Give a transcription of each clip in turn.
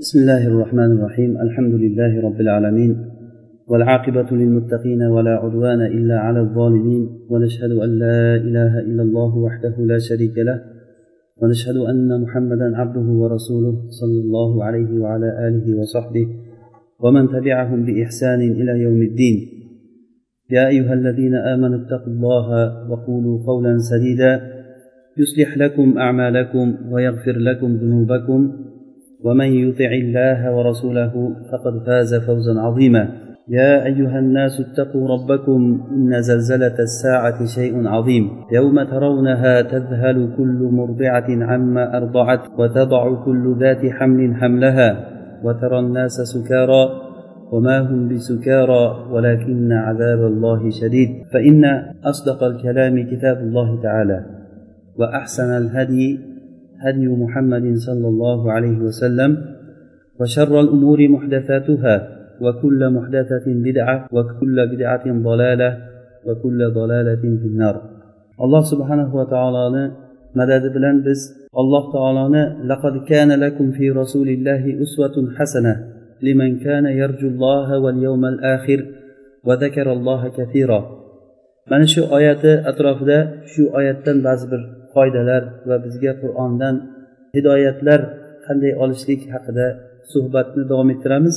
بسم الله الرحمن الرحيم. الحمد لله رب العالمين والعاقبة للمتقين ولا عدوان إلا على الظالمين ونشهد أن لا إله إلا الله وحده لا شريك له ونشهد أن محمدا عبده ورسوله صلى الله عليه وعلى آله وصحبه ومن تبعهم بإحسان إلى يوم الدين. يا أيها الذين آمنوا اتقوا الله وقولوا قولا سديدا يصلح لكم أعمالكم ويغفر لكم ذنوبكم ومن يطع الله ورسوله فقد فاز فوزا عظيما. يا أيها الناس اتقوا ربكم إن زلزلة الساعة شيء عظيم. يوم ترونها تذهل كل مرضعة عما أرضعت وتضع كل ذات حمل حملها وترى الناس سكارى وما هم بسكارى ولكن عذاب الله شديد. فإن أصدق الكلام كتاب الله تعالى وأحسن الهدي هدي محمد صلى الله عليه وسلم وشر الأمور محدثاتها وكل محدثة بدعة وكل بدعة ضلالة وكل ضلالة في النار. الله سبحانه وتعالى مدد بلان بس الله تعالى لقد كان لكم في رسول الله أسوة حسنة لمن كان يرجو الله واليوم الآخر وذكر الله كثيرا. من شو آيات oyati atrofida شو آيات تنبع bir foydalar va bizga qur'ondan hidoyatlar qanday olishlik haqida suhbatni davom ettiramiz.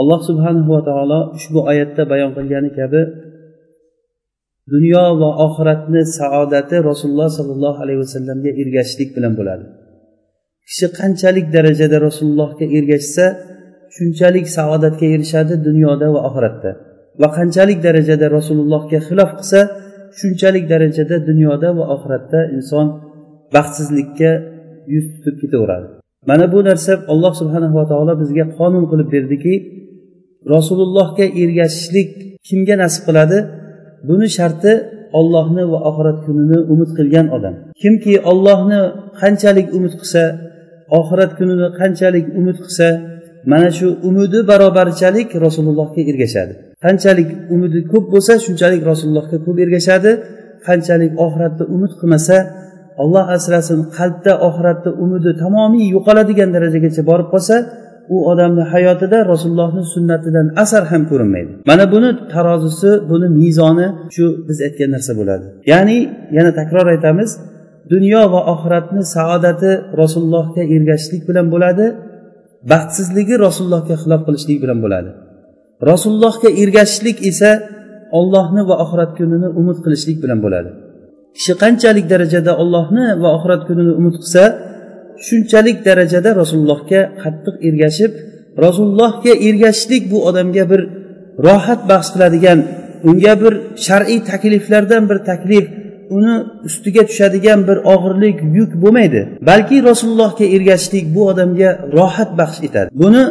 Alloh subhanahu va taolo ushbu oyatda bayon qilgani kabi dunyo va oxiratni saodati rasululloh sollallohu alayhi vasallamga ergashishlik bilan bo'ladi. Kishi qanchalik darajada rasulullohga ergashsa shunchalik saodatga erishadi dunyoda va oxiratda. Va qanchalik darajada rasulullohga xilof qilsa shunchalik darajada dunyoda va oxiratda inson baxtsizlikka yuz tutib ketaveradi. Mana bu narsa alloh subhanava taolo bizga qonun qilib berdiki rasulullohga ergashishlik kimga nasib qiladi? Buni sharti ollohni va oxirat kunini umid qilgan odam. Kimki ollohni qanchalik umid qilsa oxirat kunini qanchalik umid qilsa mana shu umidi barobarchalik rasulullohga ergashadi. Qanchalik umidi ko'p bo'lsa shunchalik rasulullohga ko'p ergashadi. Qanchalik oxiratda umid qilmasa alloh asrasin qalbda oxiratda umidi tamomiy yo'qoladigan darajagacha borib qolsa u odamni hayotida rasulullohni sunnatidan asar ham ko'rinmaydi. Mana buni tarozisi buni mezoni shu biz aytgan narsa bo'ladi. Ya'ni yana takror aytamiz dunyo va oxiratni saodati rasulullohga ergashishlik bilan bo'ladi baxtsizligi rasulullohga xilof qilishlik bilan bo'ladi. Rasulullohga ergashishlik esa ollohni va oxirat kunini umid qilishlik bilan bo'ladi. Kishi qanchalik darajada ollohni va oxirat kunini umid qilsa shunchalik darajada rasulullohga qattiq ergashib rasulullohga ergashishlik bu odamga bir rohat baxsh qiladigan unga bir shar'iy takliflardan bir taklif uni ustiga tushadigan bir og'irlik yuk bo'lmaydi. Balki rasulullohga ergashishlik bu odamga rohat baxsh etadi. Buni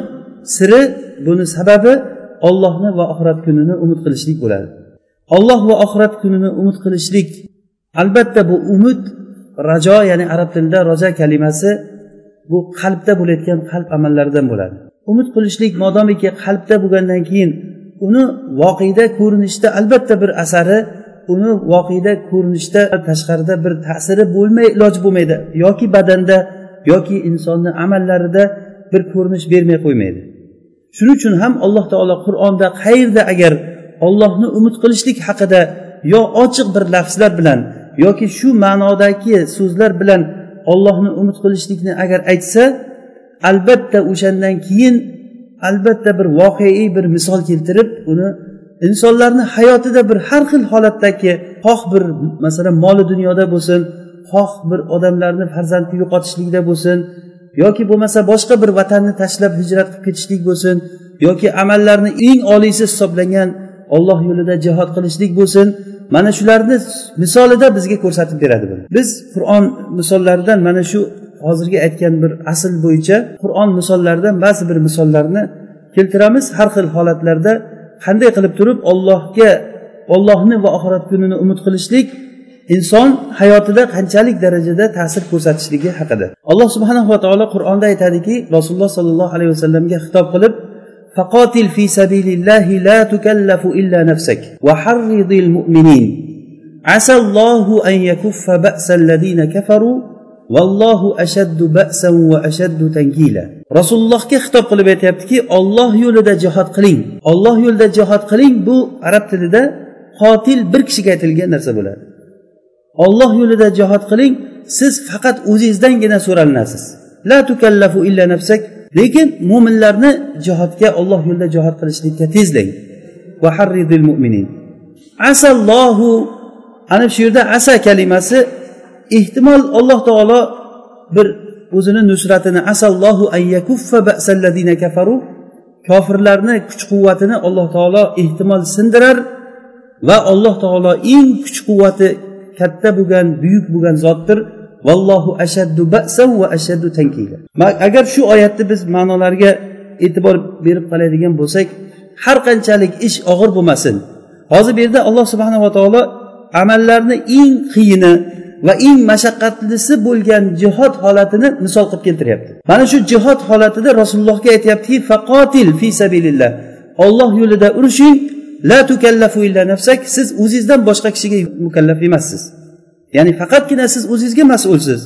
siri buni sababi ollohni va oxirat kunini umid qilishlik bo'ladi. Olloh va oxirat kunini umid qilishlik. Albatta bu umid rajo ya'ni arab tilida roja kalimasi bu qalbda bo'layotgan qalb amallaridan bo'ladi. Umid qilishlik modomiki qalbda bo'lgandan keyin uni voqeda ko'rinishda albatta bir asari uni voqeda ko'rinishda tashqarida bir ta'siri bo'lmay iloji bo'lmaydi. Yoki badanda yoki insonni amallarida bir ko'rinish bermay qo'ymaydi. Shuning uchun ham alloh taolo qur'onda qayerda agar ollohni umid qilishlik haqida yo ochiq bir lafzlar bilan yoki shu ma'nodagi so'zlar bilan ollohni umid qilishlikni agar aytsa albatta o'shandan keyin albatta bir voqeiy bir misol keltirib uni insonlarni hayotida bir har xil holatdagi xoh bir masalan moli dunyoda bo'lsin xoh bir odamlarni farzandni yo'qotishlikda bo'lsin yoki bo'lmasa boshqa bir vatanni tashlab hijrat qilib ketishlik bo'lsin yoki amallarni eng oliysi hisoblangan olloh yo'lida jihod qilishlik bo'lsin mana shularni misolida bizga ko'rsatib beradi buni. Biz qur'on misollaridan mana shu hozirgi aytgan bir asl bo'yicha qur'on misollaridan ba'zi bir misollarni keltiramiz. Har xil holatlarda qanday qilib turib ollohga ollohni va oxirat kunini umid qilishlik inson hayotida qanchalik darajada ta'sir ko'rsatishligi haqida alloh subhanahu va taolo qur'onda aytadiki rasululloh sollallohu alayhi vasallamga xitob qilib فقاتل في سبيل الله لا تكلف إلا نفسك وحرض المؤمنين عسى الله أن يكف بأس الذين كفروا والله أشد بأسا وأشد تنكيلا rasulullohga xitob qilib aytyaptiki olloh yo'lida jihod qiling olloh yo'lida jihod qiling bu arab tilida qotil bir kishiga aytilgan narsa bo'ladi Olloh yo'lida jihod qiling siz faqat o'zingizdangina so'ralinasiz. La tukallafu illa nafsak lekin mo'minlarni jihodga olloh yo'lida jihod qilishlikka tezlang. Mu'minin. Asallohu ana shu yerda asa kalimasi ehtimol alloh taolo bir o'zini nusratini asallohu kafaru kofirlarni kuch quvvatini alloh taolo ehtimol sindirar va alloh taolo eng kuch quvvati katta bo'lgan buyuk bo'lgan zotdir. Vallohu ashaddu ba'san va ashaddu tankila. Agar shu oyatni biz ma'nolariga e'tibor berib qaraydigan bo'lsak har qanchalik ish og'ir bo'lmasin. Hozir bu yerda alloh subhanava taolo amallarni eng qiyini va eng mashaqqatlisi bo'lgan jihod holatini misol qilib keltiryapti. Mana shu jihod holatida rasulullohga aytyaptiki faqotil fi sabilillah. Olloh yo'lida urushing la tukallafu illa nafsak siz o'zingizdan boshqa kishiga mukallaf emassiz. Ya'ni faqatgina siz o'zingizga mas'ulsiz.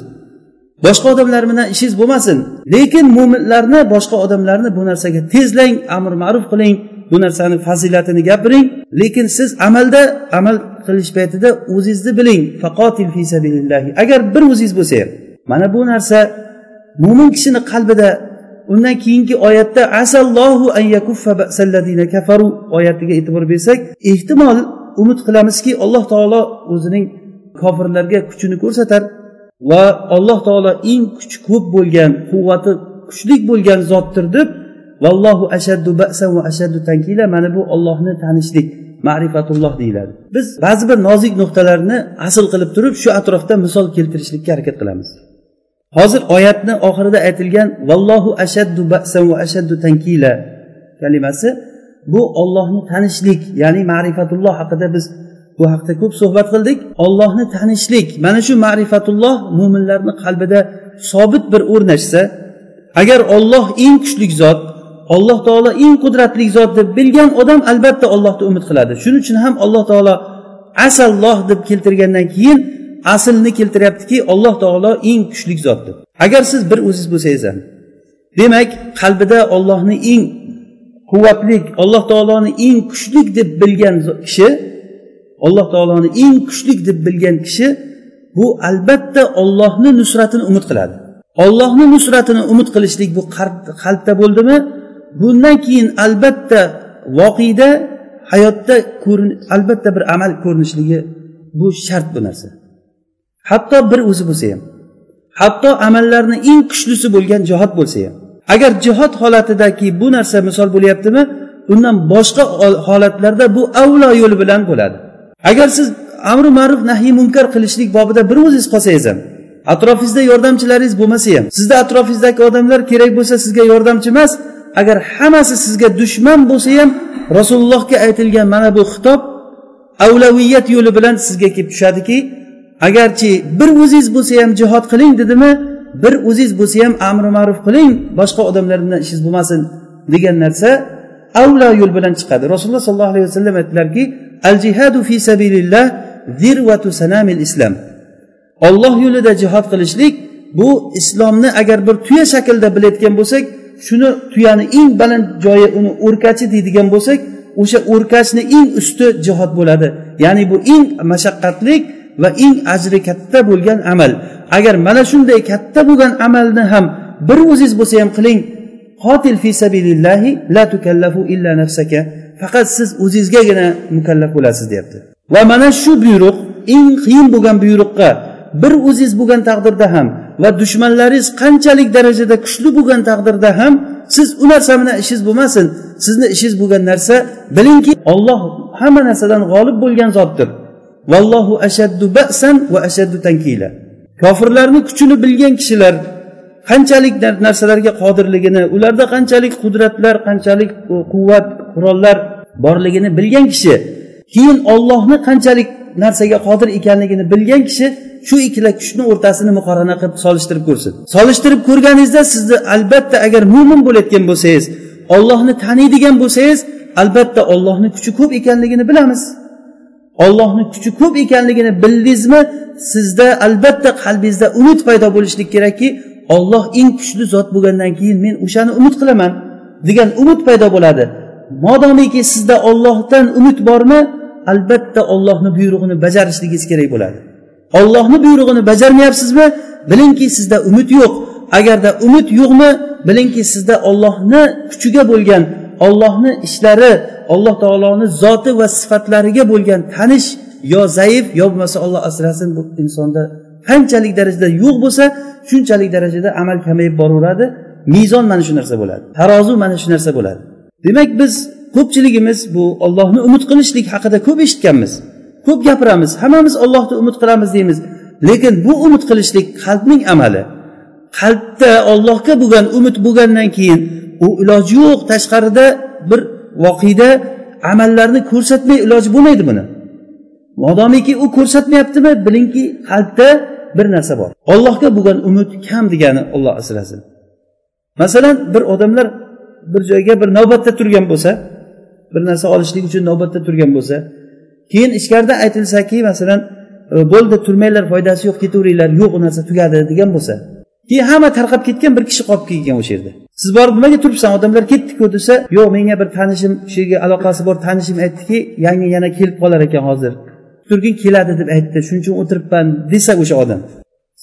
Boshqa odamlar bilan ishingiz bo'lmasin. Lekin mo'minlarni boshqa odamlarni bu narsaga tezlang amr ma'ruf qiling. Bu narsani fazilatini gapiring. Lekin siz amalda amal qilish paytida o'zingizni biling. Faqotil fi sabilillahi. Agar bir o'zingiz bo'lsa ham mana bu narsa mo'min kishini qalbida undan keyingi oyatda asallohu an yakuffa kafaru oyatiga e'tibor bersak ehtimol umid qilamizki alloh taolo o'zining kofirlarga kuchini ko'rsatar va alloh taolo eng kuch ko'p bo'lgan quvvati kuchli bo'lgan zotdir deb vallohu ashaddu ba'san va ashaddu tankila mana bu ollohni tanishlik ma'rifatulloh deyiladi. Biz ba'zi bir nozik nuqtalarni asl qilib turib shu atrofda misol keltirishlikka harakat qilamiz. Hozir oyatni oxirida aytilgan vallohu ashaddu ba'san va ashaddu tankila kalimasi bu ollohni tanishlik ya'ni ma'rifatulloh haqida biz bu haqda ko'p suhbat qildik. Ollohni tanishlik mana shu ma'rifatulloh mo'minlarni qalbida sobit bir o'rnashsa agar olloh eng kuchli zot alloh taolo eng qudratli zot deb bilgan odam albatta ollohni umid qiladi. Shuning uchun ham alloh taolo asalloh deb keltirgandan keyin aslni keltiryaptiki alloh taolo eng kuchli zot deb agar siz bir o'zingiz bo'lsangiz ham demak qalbida ollohni eng quvvatlik alloh taoloni eng kuchli deb bilgan kishi alloh taoloni eng kuchli deb bilgan kishi bu albatta ollohni nusratini umid qiladi. Ollohni nusratini umid qilishlik bu qalbda bo'ldimi? Bundan keyin albatta voqeda hayotda albatta bir amal ko'rinishligi bu shart bu narsa. Hatto bir o'zi bo'lsa ham. Hatto amallarni eng kuchlisi bo'lgan jihod bo'lsa ham. Agar jihod holatidagi bu narsa misol bo'lyaptimi undan boshqa holatlarda bu avlo yo'li bilan bo'ladi. Agar siz amri ma'ruf nahiy munkar qilishlik bobida bir o'zingiz qolsangiz ham atrofingizda yordamchilaringiz bo'lmasa ham sizni atrofingizdagi odamlar kerak bo'lsa sizga yordamchi emas agar hammasi sizga dushman bo'lsa ham rasulullohga aytilgan mana bu xitob avlaviyat yo'li bilan sizga kelib tushadiki agarchi bir o'zingiz bo'lsa ham jihod qiling dedimi bir o'zingiz bo'lsa ham amri ma'ruf qiling boshqa odamlar bilan ishingiz bo'lmasin degan narsa avlo yo'l bilan chiqadi. Rasululloh sollallohu alayhi vasallam aytdilarki al jihadu fi sabilillah zirvatu sanamil islam. Olloh yo'lida jihod qilishlik bu islomni agar bir tuya shaklida bilayotgan bo'lsak shuni tuyani eng baland joyi uni o'rkachi deydigan bo'lsak o'sha o'rkachni eng usti jihod bo'ladi. Ya'ni bu eng mashaqqatlik va eng ajri katta bo'lgan amal. Agar mana shunday katta bo'lgan amalni ham bir o'zingiz bo'lsa ham qiling qotil fi sabilillahi la tukallafu illa nafsaka faqat siz o'zingizgagina mukallaf bo'lasiz deyapti. Va mana shu buyruq eng qiyin bo'lgan buyruqqa bir o'zingiz bo'lgan taqdirda ham va dushmanlaringiz qanchalik darajada kuchli bo'lgan taqdirda ham siz u narsa bilan ishingiz bo'lmasin sizni ishingiz bo'lgan narsa bilingki olloh hamma narsadan g'olib bo'lgan zotdir. Vallohu ashaddu ba'san va ashaddu tankila. Kofirlarni kuchini bilgan kishilar qanchalik narsalarga qodirligini ularda qanchalik qudratlar qanchalik quvvat qurollar borligini bilgan kishi keyin ollohni qanchalik narsaga qodir ekanligini bilgan kishi shu ikkala kuchni o'rtasini muqorana qilib solishtirib ko'rsin. Solishtirib ko'rganingizda sizni albatta agar mo'min bo'layotgan bo'lsangiz ollohni taniydigan bo'lsangiz albatta ollohni kuchi ko'p ekanligini bilamiz. Ollohni kuchi ko'p ekanligini bildingizmi? Sizda albatta qalbingizda umid paydo bo'lishlik kerakki olloh eng kuchli zot bo'lgandan keyin men o'shani umid qilaman degan umid paydo bo'ladi. Modomiki sizda ollohdan umid bormi? Albatta ollohni buyrug'ini bajarishligingiz kerak bo'ladi. Ollohni buyrug'ini bajarmayapsizmi? Bilingki sizda umid yo'q. Agarda umid yo'qmi bilingki sizda ollohni kuchiga bo'lgan ollohni ishlari alloh taoloni zoti va sifatlariga bo'lgan tanish yo zaif yo bo'lmasa olloh asrasin bu insonda qanchalik darajada yo'q bo'lsa shunchalik darajada amal kamayib boraveradi. Mezon mana shu narsa bo'ladi tarozi mana shu narsa bo'ladi. Demak biz ko'pchiligimiz bu ollohni umid qilishlik haqida ko'p eshitganmiz ko'p gapiramiz hammamiz ollohni umid qilamiz deymiz. Lekin bu umid qilishlik qalbning amali. Qalbda ollohga bo'lgan umid bo'lgandan keyin u iloji yo'q tashqarida bir voqeda amallarni ko'rsatmay iloji bo'lmaydi buni. Modomiki u ko'rsatmayaptimi? Bilingki qalbda bir narsa bor. Ollohga bo'lgan umid kam degani olloh asrasin. Masalan bir odamlar bir joyga bir navbatda turgan bo'lsa bir narsa olishlik uchun navbatda turgan bo'lsa keyin ichkarida aytilsaki masalan bo'ldi turmanglar foydasi yo'q ketaveringlar yo'q u narsa tugadi degan bo'lsa keyin hamma tarqab ketgan bir kishi qolib kelgan o'sha yerda. Siz borib nimaga turibsan odamlar ketdiku desa yo'q menga bir tanishim shu yerga aloqasi bor tanishim aytdiki yangi yana kelib qolar ekan hozir. Turgin keladi deb aytdi shuning uchun o'tiribman desa o'sha odam.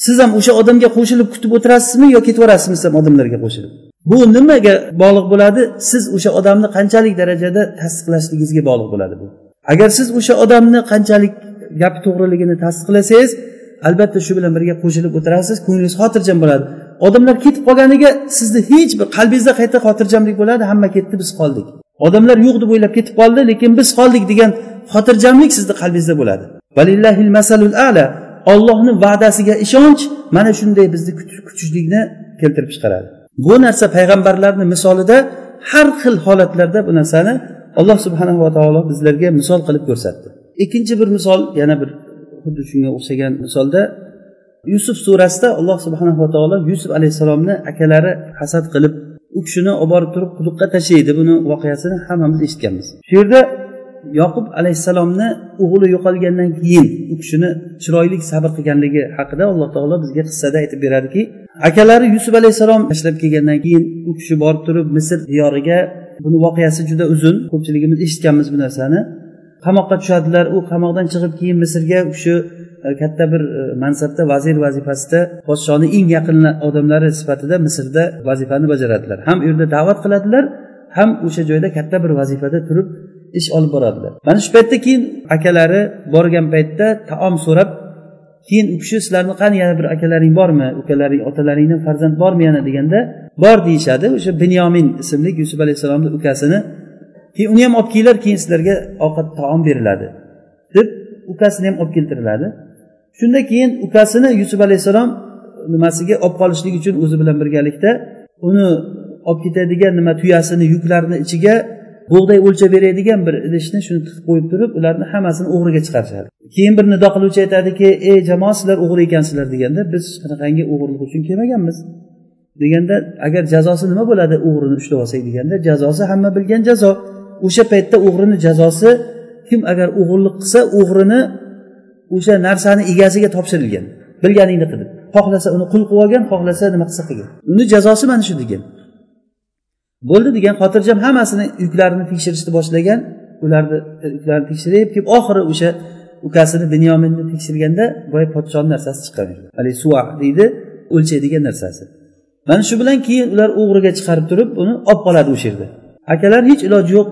Siz ham o'sha odamga qo'shilib kutib o'tirasizmi yo ketib siz ham odamlarga qo'shilib? Bu nimaga bog'liq bo'ladi? Siz o'sha odamni qanchalik darajada tasdiqlashligingizga bog'liq bo'ladi bu. Agar siz o'sha odamni qanchalik gapi to'g'riligini tasdiqlasangiz albatta shu bilan birga qo'shilib o'tirasiz ko'nglingiz xotirjam bo'ladi. Odamlar ketib qolganiga sizni hech bir qalbingizda qayta xotirjamlik bo'ladi hamma ketdi biz qoldik. Odamlar yo'q deb o'ylab ketib qoldi lekin biz qoldik degan xotirjamlik sizni qalbingizda bo'ladi. Masalul ala ollohni va'dasiga ishonch mana shunday bizni kuchlikni keltirib chiqaradi. Bu narsa payg'ambarlarni misolida har xil holatlarda bu narsani alloh subhanava taolo bizlarga misol qilib ko'rsatdi. Ikkinchi bir misol yana bir xuddi shunga o'xshagan misolda yusuf surasida alloh subhanava taolo yusuf alayhissalomni akalari hasad qilib u kishini olib borib turib quduqqa tashlaydi. Buni voqeasini hammamiz eshitganmiz. Shu yerda yoqub alayhissalomni o'g'li yo'qolgandan keyin u kishini chiroyli sabr qilganligi haqida alloh taolo bizga qissada aytib beradiki akalari yusuf alayhissalom tashlab kelgandan keyin u kishi borib turib misr diyoriga buni voqeasi juda uzun ko'pchiligimiz eshitganmiz bu narsani. Qamoqqa tushadilar. U qamoqdan chiqib keyin misrga shu e, katta bir e, mansabda vazir vazifasida podshoni eng yaqin odamlari sifatida misrda vazifani bajaradilar. Ham u yerda da'vat qiladilar ham o'sha joyda katta bir vazifada turib ish olib boradilar. Mana shu paytda keyin akalari borgan paytda taom so'rab keyin u kishi sizlarni qani yana bir akalaring bormi? Ukalaring otalaringdan farzand bormi yana? deganda bor deyishadi. O'sha binyomin ismli yusuf alayhissalomni ukasini keyin uni ham olib kelinglar keyin sizlarga ovqat taom beriladi. Deb ukasini ham olib keltiriladi. Shunda keyin ukasini yusuf alayhissalom nimasiga olib qolishlik uchun o'zi bilan birgalikda uni olib ketadigan nima tuyasini yuklarini ichiga bug'doy o'lchab beradigan bir idishni shuni tiqib qo'yib turib ularni hammasini o'g'riga chiqarishadi. Keyin bir nido qiluvchi aytadiki ey jamoa sizlar o'g'ri ekansizlar deganda biz qanaqangi o'g'irlik uchun kelmaganmiz deganda agar jazosi nima bo'ladi o'g'rini ushlab olsak deganda jazosi hamma bilgan jazo. O'sha paytda o'g'rini jazosi kim agar o'g'irlik qilsa o'g'rini o'sha narsani egasiga topshirilgan bilganingni qilib xohlasa uni qul qilib olgan xohlasa nima qilsa qilgan. Uni jazosi mana shu degan. Bo'ldi degan xotirjam hammasini yuklarini tekshirishni boshlagan ularni yuklarini tekshirib kelib oxiri o'sha ukasini binyominni tekshirganda boya podshoni narsasi chiqqan haligi suva deydi o'lchaydigan narsasi. Mana shu bilan keyin ular o'g'riga chiqarib turib uni olib qoladi o'sha yerda. Akalar hech iloji yo'q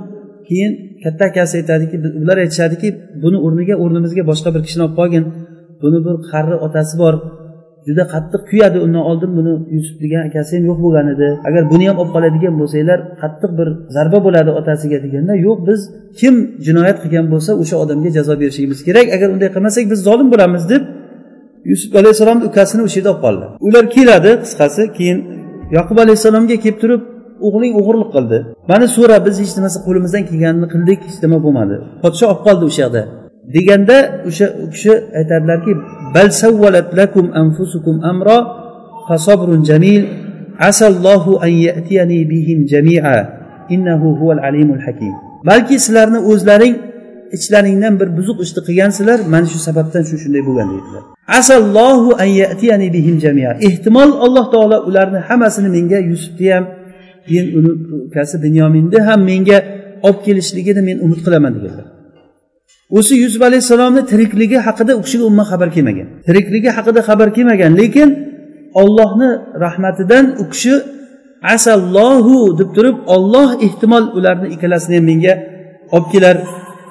keyin katta akasi aytadiki ular aytishadiki buni o'rniga o'rnimizga boshqa bir kishini olib qolgin. Buni bir qari otasi bor. Juda qattiq kuyadi undan oldin buni yusuf degan akasi ham yo'q bo'lgan edi. Agar buni ham olib qoladigan bo'lsanglar qattiq bir zarba bo'ladi otasiga deganda yo'q biz kim jinoyat qilgan bo'lsa o'sha odamga jazo berishimiz kerak. Agar unday qilmasak biz zolim bo'lamiz deb yusuf alayhissalomni ukasini o'sha yerda olib qoldi. Ular keladi qisqasi keyin yoqub alayhissalomga kelib turib o'g'ling o'g'irlik qildi. Mana so'ra biz hech narsa qo'limizdan kelganini qildik hech nima bo'lmadi. Podsho olib qoldi o'sha yoqda deganda o'sha u kishi aytadilarki bal savvalat lakum anfusukum amro fasobrun jamil asallohu an yatiyani bihim jami'a innahu huval alimul hakim. Balki sizlarni o'zlaring ichlaringdan bir buzuq ishni qilgansizlar mana shu sababdan shu shunday bo'lgan deydilar asallohu an yatiyani bihim jamia. Ehtimol alloh taolo ularni hammasini menga yusufni ham keyin uni ukasi binyominni ham menga olib kelishligini men umid qilaman deganlar. O'sha yusuf alayhissalomni tirikligi haqida u kishiga umuman xabar kelmagan. Tirikligi haqida xabar kelmagan lekin ollohni rahmatidan u kishi asallohu deb turib olloh ehtimol ularni ikkalasini ham menga olib kelar.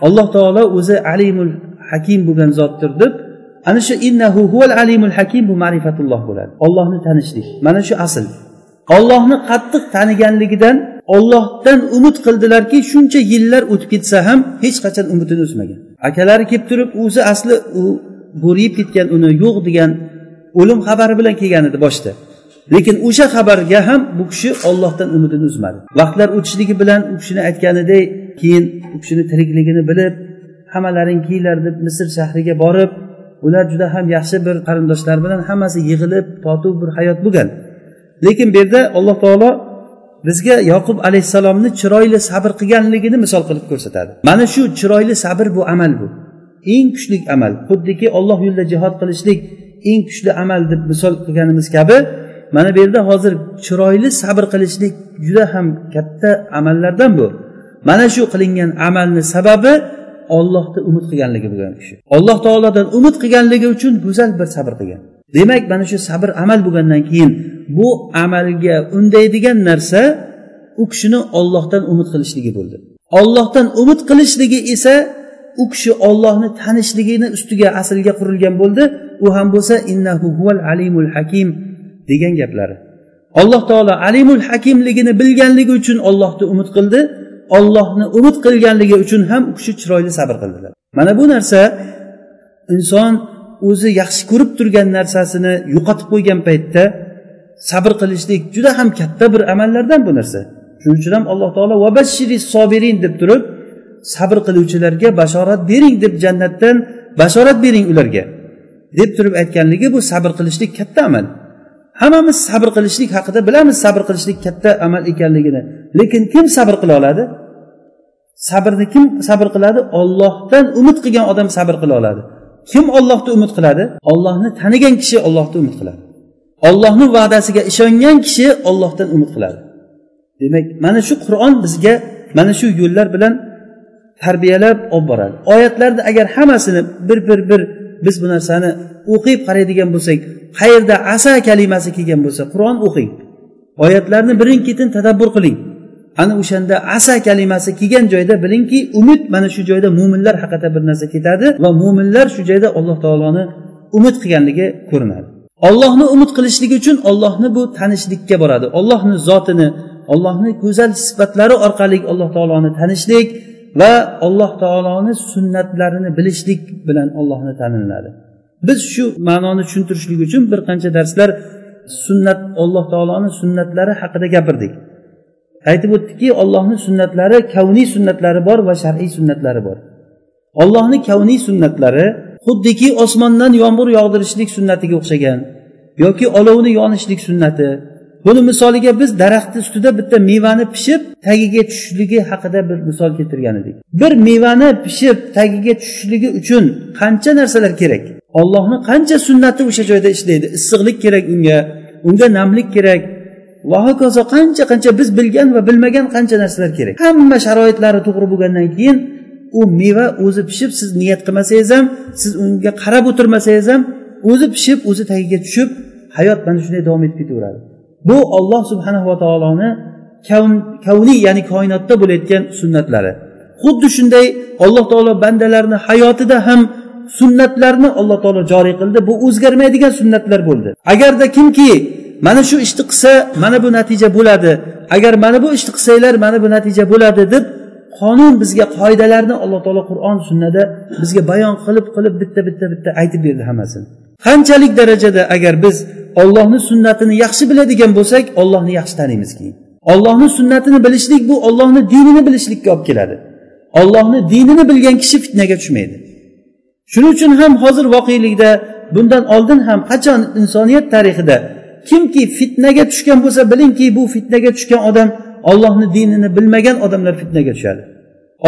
Alloh taolo o'zi alimul hakim bo'lgan zotdir deb ana shu innahu huval alimul hakim bu ma'rifatulloh bo'ladi. Ollohni tanishlik mana shu asl. Ollohni qattiq taniganligidan ollohdan umid qildilarki shuncha yillar o'tib ketsa ham hech qachon umidini uzmagan. Akalari kelib turib o'zi asli u bo'riyib ketgan uni yo'q degan o'lim xabari bilan kelgan edi boshida. Lekin o'sha xabarga ham bu kishi ollohdan umidini uzmadi. Vaqtlar o'tishligi bilan u kishini aytganidek keyin u kishini tirikligini bilib hammalaring kelinglar deb misr shahriga borib ular juda ham yaxshi bir qarindoshlar bilan hammasi yig'ilib totuv bir hayot bo'lgan. Lekin bu yerda alloh taolo bizga yoqub alayhissalomni chiroyli sabr qilganligini misol qilib ko'rsatadi. Mana shu chiroyli sabr bu amal bu. Eng kuchli amal xuddiki olloh yo'lida jihod qilishlik eng kuchli amal deb misol qilganimiz kabi mana bu yerda hozir chiroyli sabr qilishlik juda ham katta amallardan bu. Mana shu qilingan amalni sababi ollohni umid qilganligi bo'lgan kishi. Alloh taolodan umid qilganligi uchun go'zal bir sabr qilgan. Demak mana shu sabr amal bo'lgandan keyin bu amalga undaydigan narsa u kishini ollohdan umid qilishligi bo'ldi. Ollohdan umid qilishligi esa u kishi ollohni tanishligini ustiga aslga qurilgan bo'ldi. U ham bo'lsa innahu huval alimul hakim degan gaplari. Alloh taolo alimul hakimligini bilganligi uchun ollohni umid qildi. Ollohni umid qilganligi uchun ham u kishi chiroyli sabr qildilar. Mana bu narsa inson o'zi yaxshi ko'rib turgan narsasini yo'qotib qo'ygan paytda sabr qilishlik juda ham katta bir amallardan bu narsa. Shuning uchun ham alloh taolo vabashiri sobirin deb turib sabr qiluvchilarga bashorat bering deb jannatdan bashorat bering ularga deb turib aytganligi bu sabr qilishlik katta amal. Hammamiz sabr qilishlik haqida bilamiz sabr qilishlik katta amal ekanligini. Lekin kim sabr qila oladi? Sabrni kim sabr qiladi? Ollohdan umid qilgan odam sabr qila oladi. Kim ollohni umid qiladi? Ollohni tanigan kishi ollohni umid qiladi. Ollohni va'dasiga ishongan kishi ollohdan umid qiladi. Demak mana shu qur'on bizga mana shu yo'llar bilan tarbiyalab olib boradi. Oyatlarni agar hammasini bir bir bir biz bu narsani o'qib qaraydigan bo'lsak qayerda asa kalimasi kelgan bo'lsa qur'on o'qing. Oyatlarni birin ketin tadabbur qiling. Ana o'shanda asa kalimasi kelgan joyda bilingki umid mana shu joyda mo'minlar haqida bir narsa ketadi va mo'minlar shu joyda alloh taoloni umid qilganligi ko'rinadi. Ollohni umid qilishlik uchun ollohni bu tanishlikka boradi. Ollohni zotini ollohni go'zal sifatlari orqali alloh taoloni tanishlik va alloh taoloni sunnatlarini bilishlik bilan ollohni taniladi. Biz shu ma'noni tushuntirishlik uchun bir qancha darslar sunnat alloh taoloni sunnatlari haqida gapirdik. Aytib o'tdikki ollohni sunnatlari kavniy sunnatlari bor va shar'iy sunnatlari bor. Ollohni kavniy sunnatlari xuddiki osmondan yomg'ir yog'dirishlik sunnatiga o'xshagan. Yoki olovni yonishlik sunnati. Buni misoliga biz daraxtni ustida bitta mevani pishib tagiga tushishligi haqida bir misol keltirgan edik. Bir mevani pishib tagiga tushishligi uchun qancha narsalar kerak? Ollohni qancha sunnati o'sha joyda ishlaydi? Issiqlik kerak unga unga namlik kerak. Va hokazo qancha qancha biz bilgan va bilmagan qancha narsalar kerak? Hamma sharoitlari to'g'ri bo'lgandan keyin u meva o'zi pishib siz niyat qilmasangiz ham siz unga qarab o'tirmasangiz ham o'zi pishib o'zi tagiga tushib hayot mana shunday davom etib ketaveradi. Bu olloh subhanava taoloni kavniy ya'ni koinotda bo'layotgan sunnatlari. Xuddi shunday alloh taolo bandalarni hayotida ham sunnatlarni alloh taolo joriy qildi bu o'zgarmaydigan sunnatlar bo'ldi. Agarda kimki mana shu ishni qilsa mana bu natija bo'ladi agar mana bu ishni qilsanglar mana bu natija bo'ladi deb qonun bizga qoidalarni alloh taolo qur'on sunnada bizga bayon qilib qilib bitta bitta bitta aytib berdi hammasini qanchalik darajada agar biz ollohni sunnatini yaxshi biladigan bo'lsak ollohni yaxshi taniymiz keyin ollohni sunnatini bilishlik bu ollohni dinini bilishlikka olib keladi. Ollohni dinini bilgan kishi fitnaga tushmaydi. Shuning uchun ham hozir voqelikda bundan oldin ham qachon insoniyat tarixida kimki fitnaga tushgan bo'lsa bilingki bu fitnaga tushgan odam ollohni dinini bilmagan odamlar fitnaga tushadi.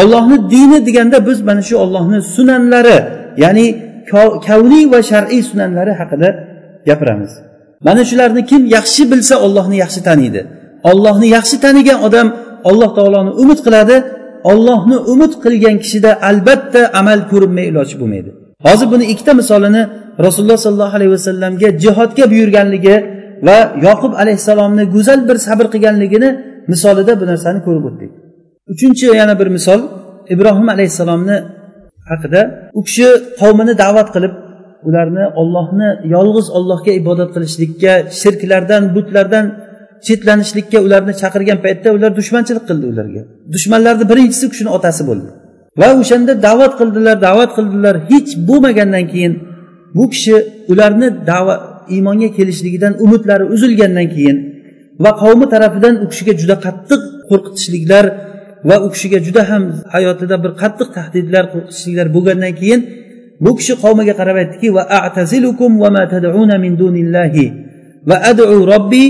Ollohni dini deganda biz mana shu ollohni sunanlari ya'ni kavniy va shar'iy sunanlari haqida gapiramiz. Mana shularni kim yaxshi bilsa ollohni yaxshi taniydi. Ollohni yaxshi tanigan odam alloh taoloni umid qiladi. Ollohni umid qilgan kishida albatta amal ko'rinmay iloji bo'lmaydi. Hozir buni ikkita misolini rasululloh sollallohu alayhi vasallamga jihodga buyurganligi va yoqub alayhissalomni go'zal bir sabr qilganligini misolida bu narsani ko'rib o'tdik. Uchinchi yana bir misol. Ibrohim alayhissalomni haqida u kishi qavmini da'vat qilib ularni ollohni yolg'iz ollohga ibodat qilishlikka shirklardan butlardan chetlanishlikka ularni chaqirgan paytda ular dushmanchilik qildi ularga. Dushmanlarni birinchisi u kishini otasi bo'ldi. Va o'shanda da'vat qildilar da'vat qildilar hech bo'lmagandan keyin bu kishi ularni da'vat iymonga kelishligidan umidlari uzilgandan keyin va qavmi tarafidan u kishiga juda qattiq qo'rqitishliklar va u kishiga juda ham hayotida bir qattiq tahdidlar qo'rqitishliklar bo'lgandan keyin bu kishi qavmiga qarab aytdiki va a'tazilukum va ma tad'una min dunillahi va ad'u robbi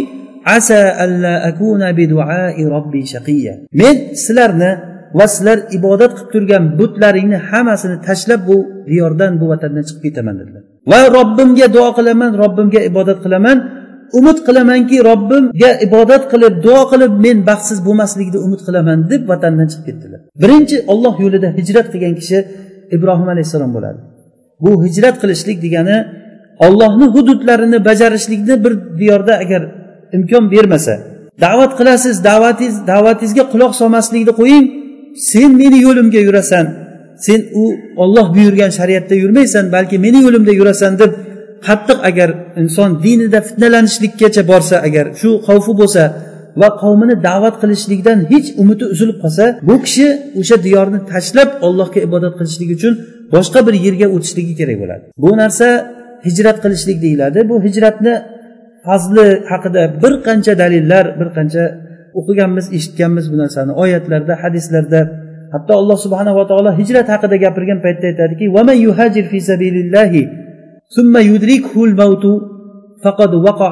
asa alla akuna bi duai robbi shaqiya. Men sizlarni va sizlar ibodat qilib turgan butlaringni hammasini tashlab bu diyordan bu vatandan chiqib ketaman dedilar. Va robbimga duo qilaman robbimga ibodat qilaman umid qilamanki robbimga ibodat qilib duo qilib men baxtsiz bo'lmaslikni umid qilaman deb vatandan chiqib ketdilar. Birinchi olloh yo'lida hijrat qilgan kishi ibrohim alayhissalom bo'ladi. Bu hijrat qilishlik degani ollohni hududlarini bajarishlikni bir diyorda agar imkon bermasa da'vat qilasiz da'vatingiz da'vatingizga quloq solmaslikni qo'ying sen meni yo'limga yurasan sen u olloh buyurgan shariatda yurmaysan balki meni yo'limda yurasan deb qattiq agar inson dinida fitnalanishlikkacha borsa agar shu xavfi bo'lsa va qavmini da'vat qilishlikdan hech umidi uzilib qolsa bu kishi o'sha diyorni tashlab allohga ibodat qilishlik uchun boshqa bir yerga o'tishligi kerak bo'ladi. Bu narsa hijrat qilishlik deyiladi. Bu hijratni fazli haqida bir qancha dalillar bir qancha o'qiganmiz eshitganmiz bu narsani. Oyatlarda hadislarda hatto alloh subhanava taolo hijrat haqida gapirgan paytda aytadiki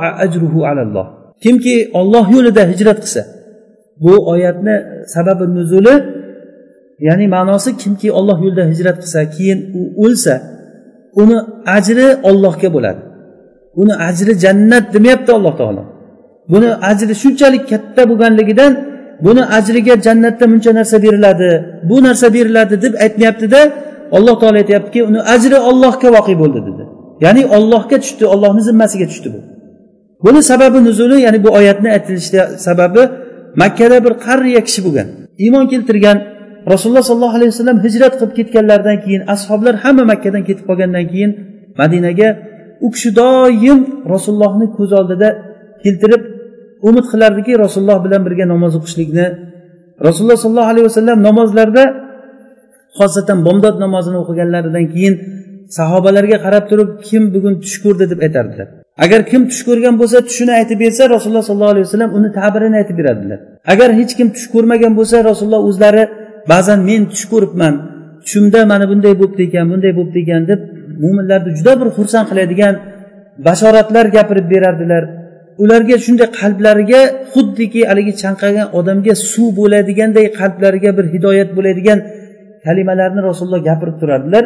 yuhajir fi sabilillahi kimki olloh yo'lida hijrat qilsa bu oyatni sababi nuzuli ya'ni ma'nosi kimki olloh yo'lida hijrat qilsa keyin u o'lsa uni ajri ollohga bo'ladi. Uni ajri jannat demayapti alloh taolo. Buni ajri shunchalik katta bo'lganligidan buni ajriga jannatda buncha narsa beriladi bu narsa beriladi deb aytmayaptida alloh taolo aytyaptiki uni ajri ollohga voqe bo'ldi dedi. Ya'ni ollohga tushdi ollohni zimmasiga tushdi bu. Buni sababi nuzuli ya'ni bu oyatni aytilishiga sababi makkada bir qariya kishi bo'lgan. Iymon keltirgan rasululloh sollallohu alayhi vasallam hijrat qilib ketganlaridan keyin ashoblar hamma makkadan ketib qolgandan keyin madinaga u kishi doim rasulullohni ko'z oldida keltirib umid qilardiki rasululloh bilan birga namoz o'qishlikni rasululloh sollallohu alayhi vasallam namozlarda xosatan bomdod namozini o'qiganlaridan keyin sahobalarga qarab turib kim bugun tush ko'rdi deb aytardilar. Agar kim tush ko'rgan bo'lsa tushini aytib bersa rasululloh sollallohu alayhi vasallam uni tabirini aytib beradilar. Agar hech kim tush ko'rmagan bo'lsa rasululloh o'zlari ba'zan men tush ko'ribman tushimda mana bunday bo'libdi ekan bunday bo'libdi ekan deb mo'minlarni juda bir xursand qiladigan bashoratlar gapirib berardilar. Ularga shunday qalblariga xuddiki haligi chanqagan odamga suv bo'ladiganday qalblariga bir hidoyat bo'ladigan kalimalarni rasululloh gapirib turardilar.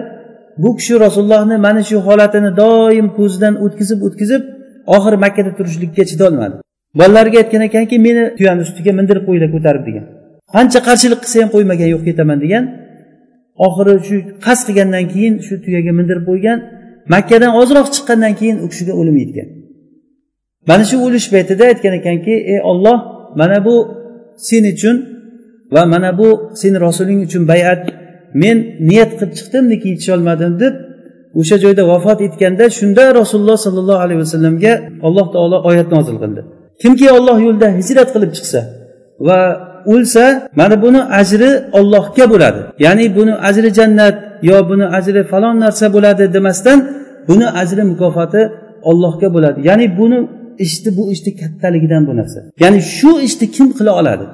Bu kishi rasulullohni mana shu holatini doim ko'zidan o'tkazib o'tkazib oxiri makkada turishlikka chidolmadi. Bolalariga aytgan ekanki meni tuyani ustiga mindirib qo'yinglar ko'tarib degan. Qancha qarshilik qilsa ham qo'ymagan yo'q ketaman degan. Oxiri shu qasd qilgandan keyin shu tuyaga mindirib qo'ygan. Makkadan ozroq chiqqandan keyin u kishiga o'lim yetgan. Mana shu o'lish paytida aytgan ekanki ey olloh mana bu sen uchun va mana bu seni rasuling uchun bayat men niyat qilib chiqdim lekin yetisholmadim deb o'sha joyda vafot etganda shunda rasululloh sollallohu alayhi vasallamga alloh taolo oyat nozil qildi. Kimki olloh yo'lida hijrat qilib chiqsa va o'lsa mana buni ajri ollohga bo'ladi. Ya'ni buni ajri jannat yo buni ajri falon narsa bo'ladi demasdan buni ajri mukofoti ollohga bo'ladi. Ya'ni buni ishni bu ishni kattaligidan bu narsa. Ya'ni shu ishni kim qila oladi?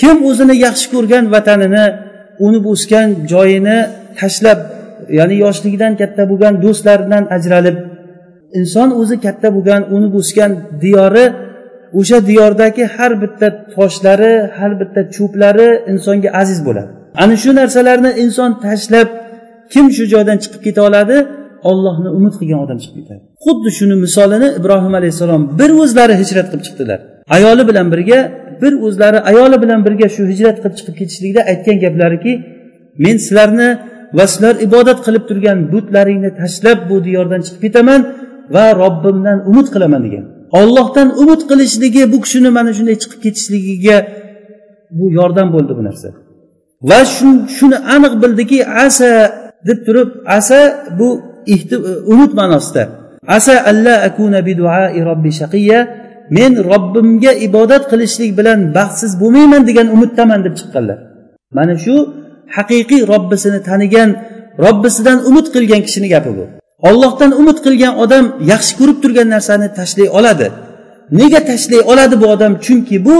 Kim o'zini yaxshi ko'rgan vatanini unib o'sgan joyini tashlab ya'ni yoshligidan katta bo'lgan do'stlaridan ajralib inson o'zi katta bo'lgan unib o'sgan diyori o'sha diyordagi har bitta toshlari har bitta cho'plari insonga aziz bo'ladi. Ana shu narsalarni inson tashlab kim shu joydan chiqib keta oladi? Ollohni umid qilgan odam chiqib ketadi. Xuddi shuni misolini ibrohim alayhissalom bir o'zlari hijrat qilib chiqdilar. Ayoli bilan birga bir o'zlari ayoli bilan birga shu hijrat qilib chiqib ketishlikda aytgan gaplariki men sizlarni va sizlar ibodat qilib turgan butlaringni tashlab bu diyordan chiqib ketaman va robbimdan umid qilaman degan. Ollohdan umid qilishligi bu kishini mana shunday chiqib ketishligiga bu yordam bo'ldi bu narsa. Va shuni aniq bildiki asa deb turib asa bu umid ma'nosida. Asa alla akuna bi duai robbi shaqiya men robbimga ibodat qilishlik bilan baxtsiz bo'lmayman degan umiddaman deb chiqqanlar. Mana shu haqiqiy robbisini tanigan robbisidan umid qilgan kishini gapi bu. Ollohdan umid qilgan odam yaxshi ko'rib turgan narsani tashlay oladi. Nega tashlay oladi bu odam? Chunki bu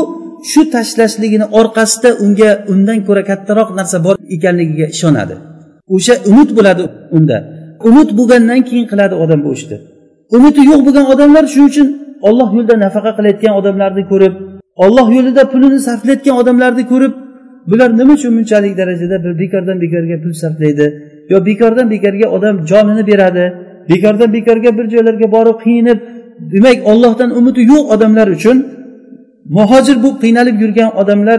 shu tashlashligini orqasida unga undan ko'ra kattaroq narsa bor ekanligiga ishonadi. O'sha umid bo'ladi unda. Umid bo'lgandan keyin qiladi odam bu ishni. Umidi yo'q bo'lgan odamlar shuning uchun olloh yo'lida nafaqa qilayotgan odamlarni ko'rib olloh yo'lida pulini sarflayotgan odamlarni ko'rib bular nima uchun bunchalik darajada bir bekordan bekorga pul sarflaydi? Yo bekordan bekorga odam jonini beradi bekordan bekorga bir joylarga borib qiyinib demak ollohdan umidi yo'q odamlar uchun muhojir bo'lib qiynalib yurgan odamlar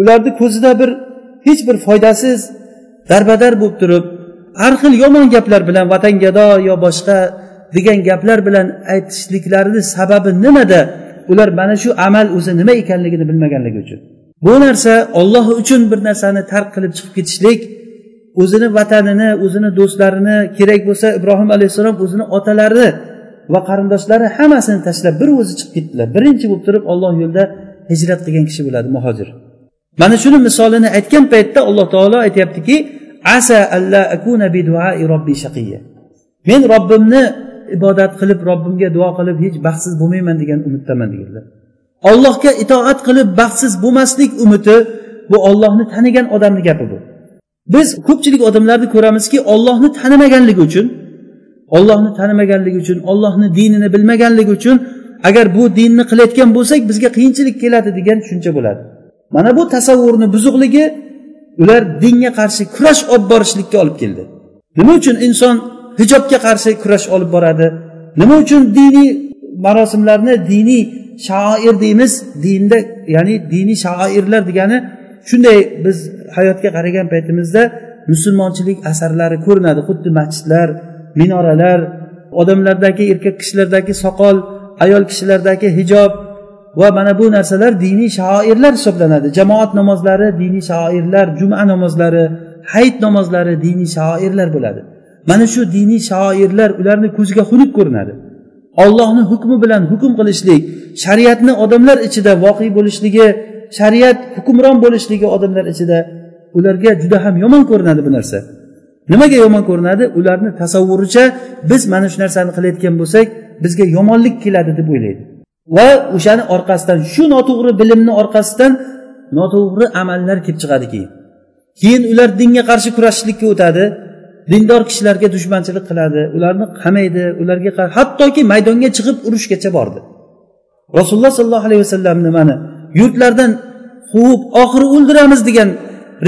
ularni ko'zida bir hech bir foydasiz darbadar bo'lib turib har xil yomon gaplar bilan vatangado yo boshqa degan gaplar bilan aytishliklarini sababi nimada? Ular mana shu amal o'zi nima ekanligini bilmaganligi uchun. Bu narsa olloh uchun bir narsani tark qilib chiqib ketishlik o'zini vatanini o'zini do'stlarini kerak bo'lsa ibrohim alayhissalom o'zini otalarini va qarindoshlari hammasini tashlab bir o'zi chiqib ketdilar. Birinchi bo'lib turib olloh yo'lida hijrat qilgan kishi bo'ladi muhojir. Mana shuni misolini aytgan paytda alloh taolo aytyaptiki asa alla akuna bi duai robbi shaqiya. Men robbimni ibodat qilib robbimga duo qilib hech baxtsiz bo'lmayman degan umiddaman deganlar ollohga itoat qilib baxtsiz bo'lmaslik umidi bu ollohni tanigan odamni gapi bu. Biz ko'pchilik odamlarni ko'ramizki ollohni tanimaganligi uchun ollohni tanimaganligi uchun ollohni dinini bilmaganligi uchun agar bu dinni qilayotgan bo'lsak bizga qiyinchilik keladi degan tushuncha bo'ladi. Mana bu tasavvurni buzuqligi ular dinga qarshi kurash olib borishlikka olib keldi. Nima uchun inson hijobga qarshi kurash olib boradi. Nima uchun diniy marosimlarni diniy shoir deymiz? Dinda ya'ni diniy shoirlar degani shunday biz hayotga qaragan paytimizda musulmonchilik asarlari ko'rinadi. Xuddi masjidlar minoralar odamlardagi erkak kishilardagi soqol ayol kishilardagi hijob va mana bu narsalar diniy shoirlar hisoblanadi. Jamoat namozlari diniy shoirlar juma namozlari hayit namozlari diniy shoirlar bo'ladi. Mana shu diniy shoirlar ularni ko'ziga xunuk ko'rinadi. Ollohni hukmi bilan hukm qilishlik shariatni odamlar ichida voqe bo'lishligi shariat hukmron bo'lishligi odamlar ichida ularga juda ham yomon ko'rinadi bu narsa. Nimaga yomon ko'rinadi? Ularni tasavvuricha biz mana shu narsani qilayotgan bo'lsak bizga yomonlik keladi deb o'ylaydi. Va o'shani orqasidan shu noto'g'ri bilimni orqasidan noto'g'ri amallar kelib chiqadi keyin keyin ular dinga qarshi kurashishlikka o'tadi. Dindor kishilarga dushmanchilik qiladi. Ularni qamaydi ularga hattoki maydonga chiqib urushgacha bordi. Rasululloh sollallohu alayhi vasallamni mana yurtlardan quvib oxiri o'ldiramiz degan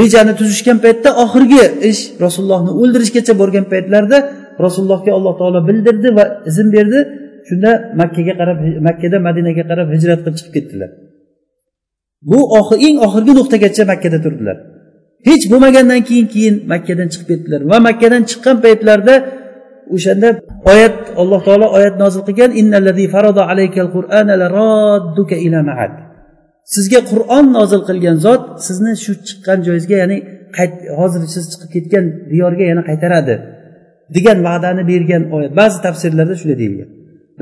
rejani tuzishgan paytda oxirgi ish rasulullohni o'ldirishgacha borgan paytlarida rasulullohga alloh taolo bildirdi va izn berdi. Shunda makkaga qarab makkada madinaga qarab hijrat qilib chiqib ketdilar. Bu eng oxirgi nuqtagacha makkada turdilar. Hech bo'lmagandan keyin keyin makkadan chiqib ketdilar. Va makkadan chiqqan paytlarida o'shanda oyat alloh taolo oyat nozil qilgan sizga qur'on nozil qilgan zot sizni shu chiqqan joyingizga ya'ni hozir siz chiqib ketgan diyorga yana qaytaradi degan va'dani bergan oyat. Ba'zi tafsirlarda shunday deyilgan.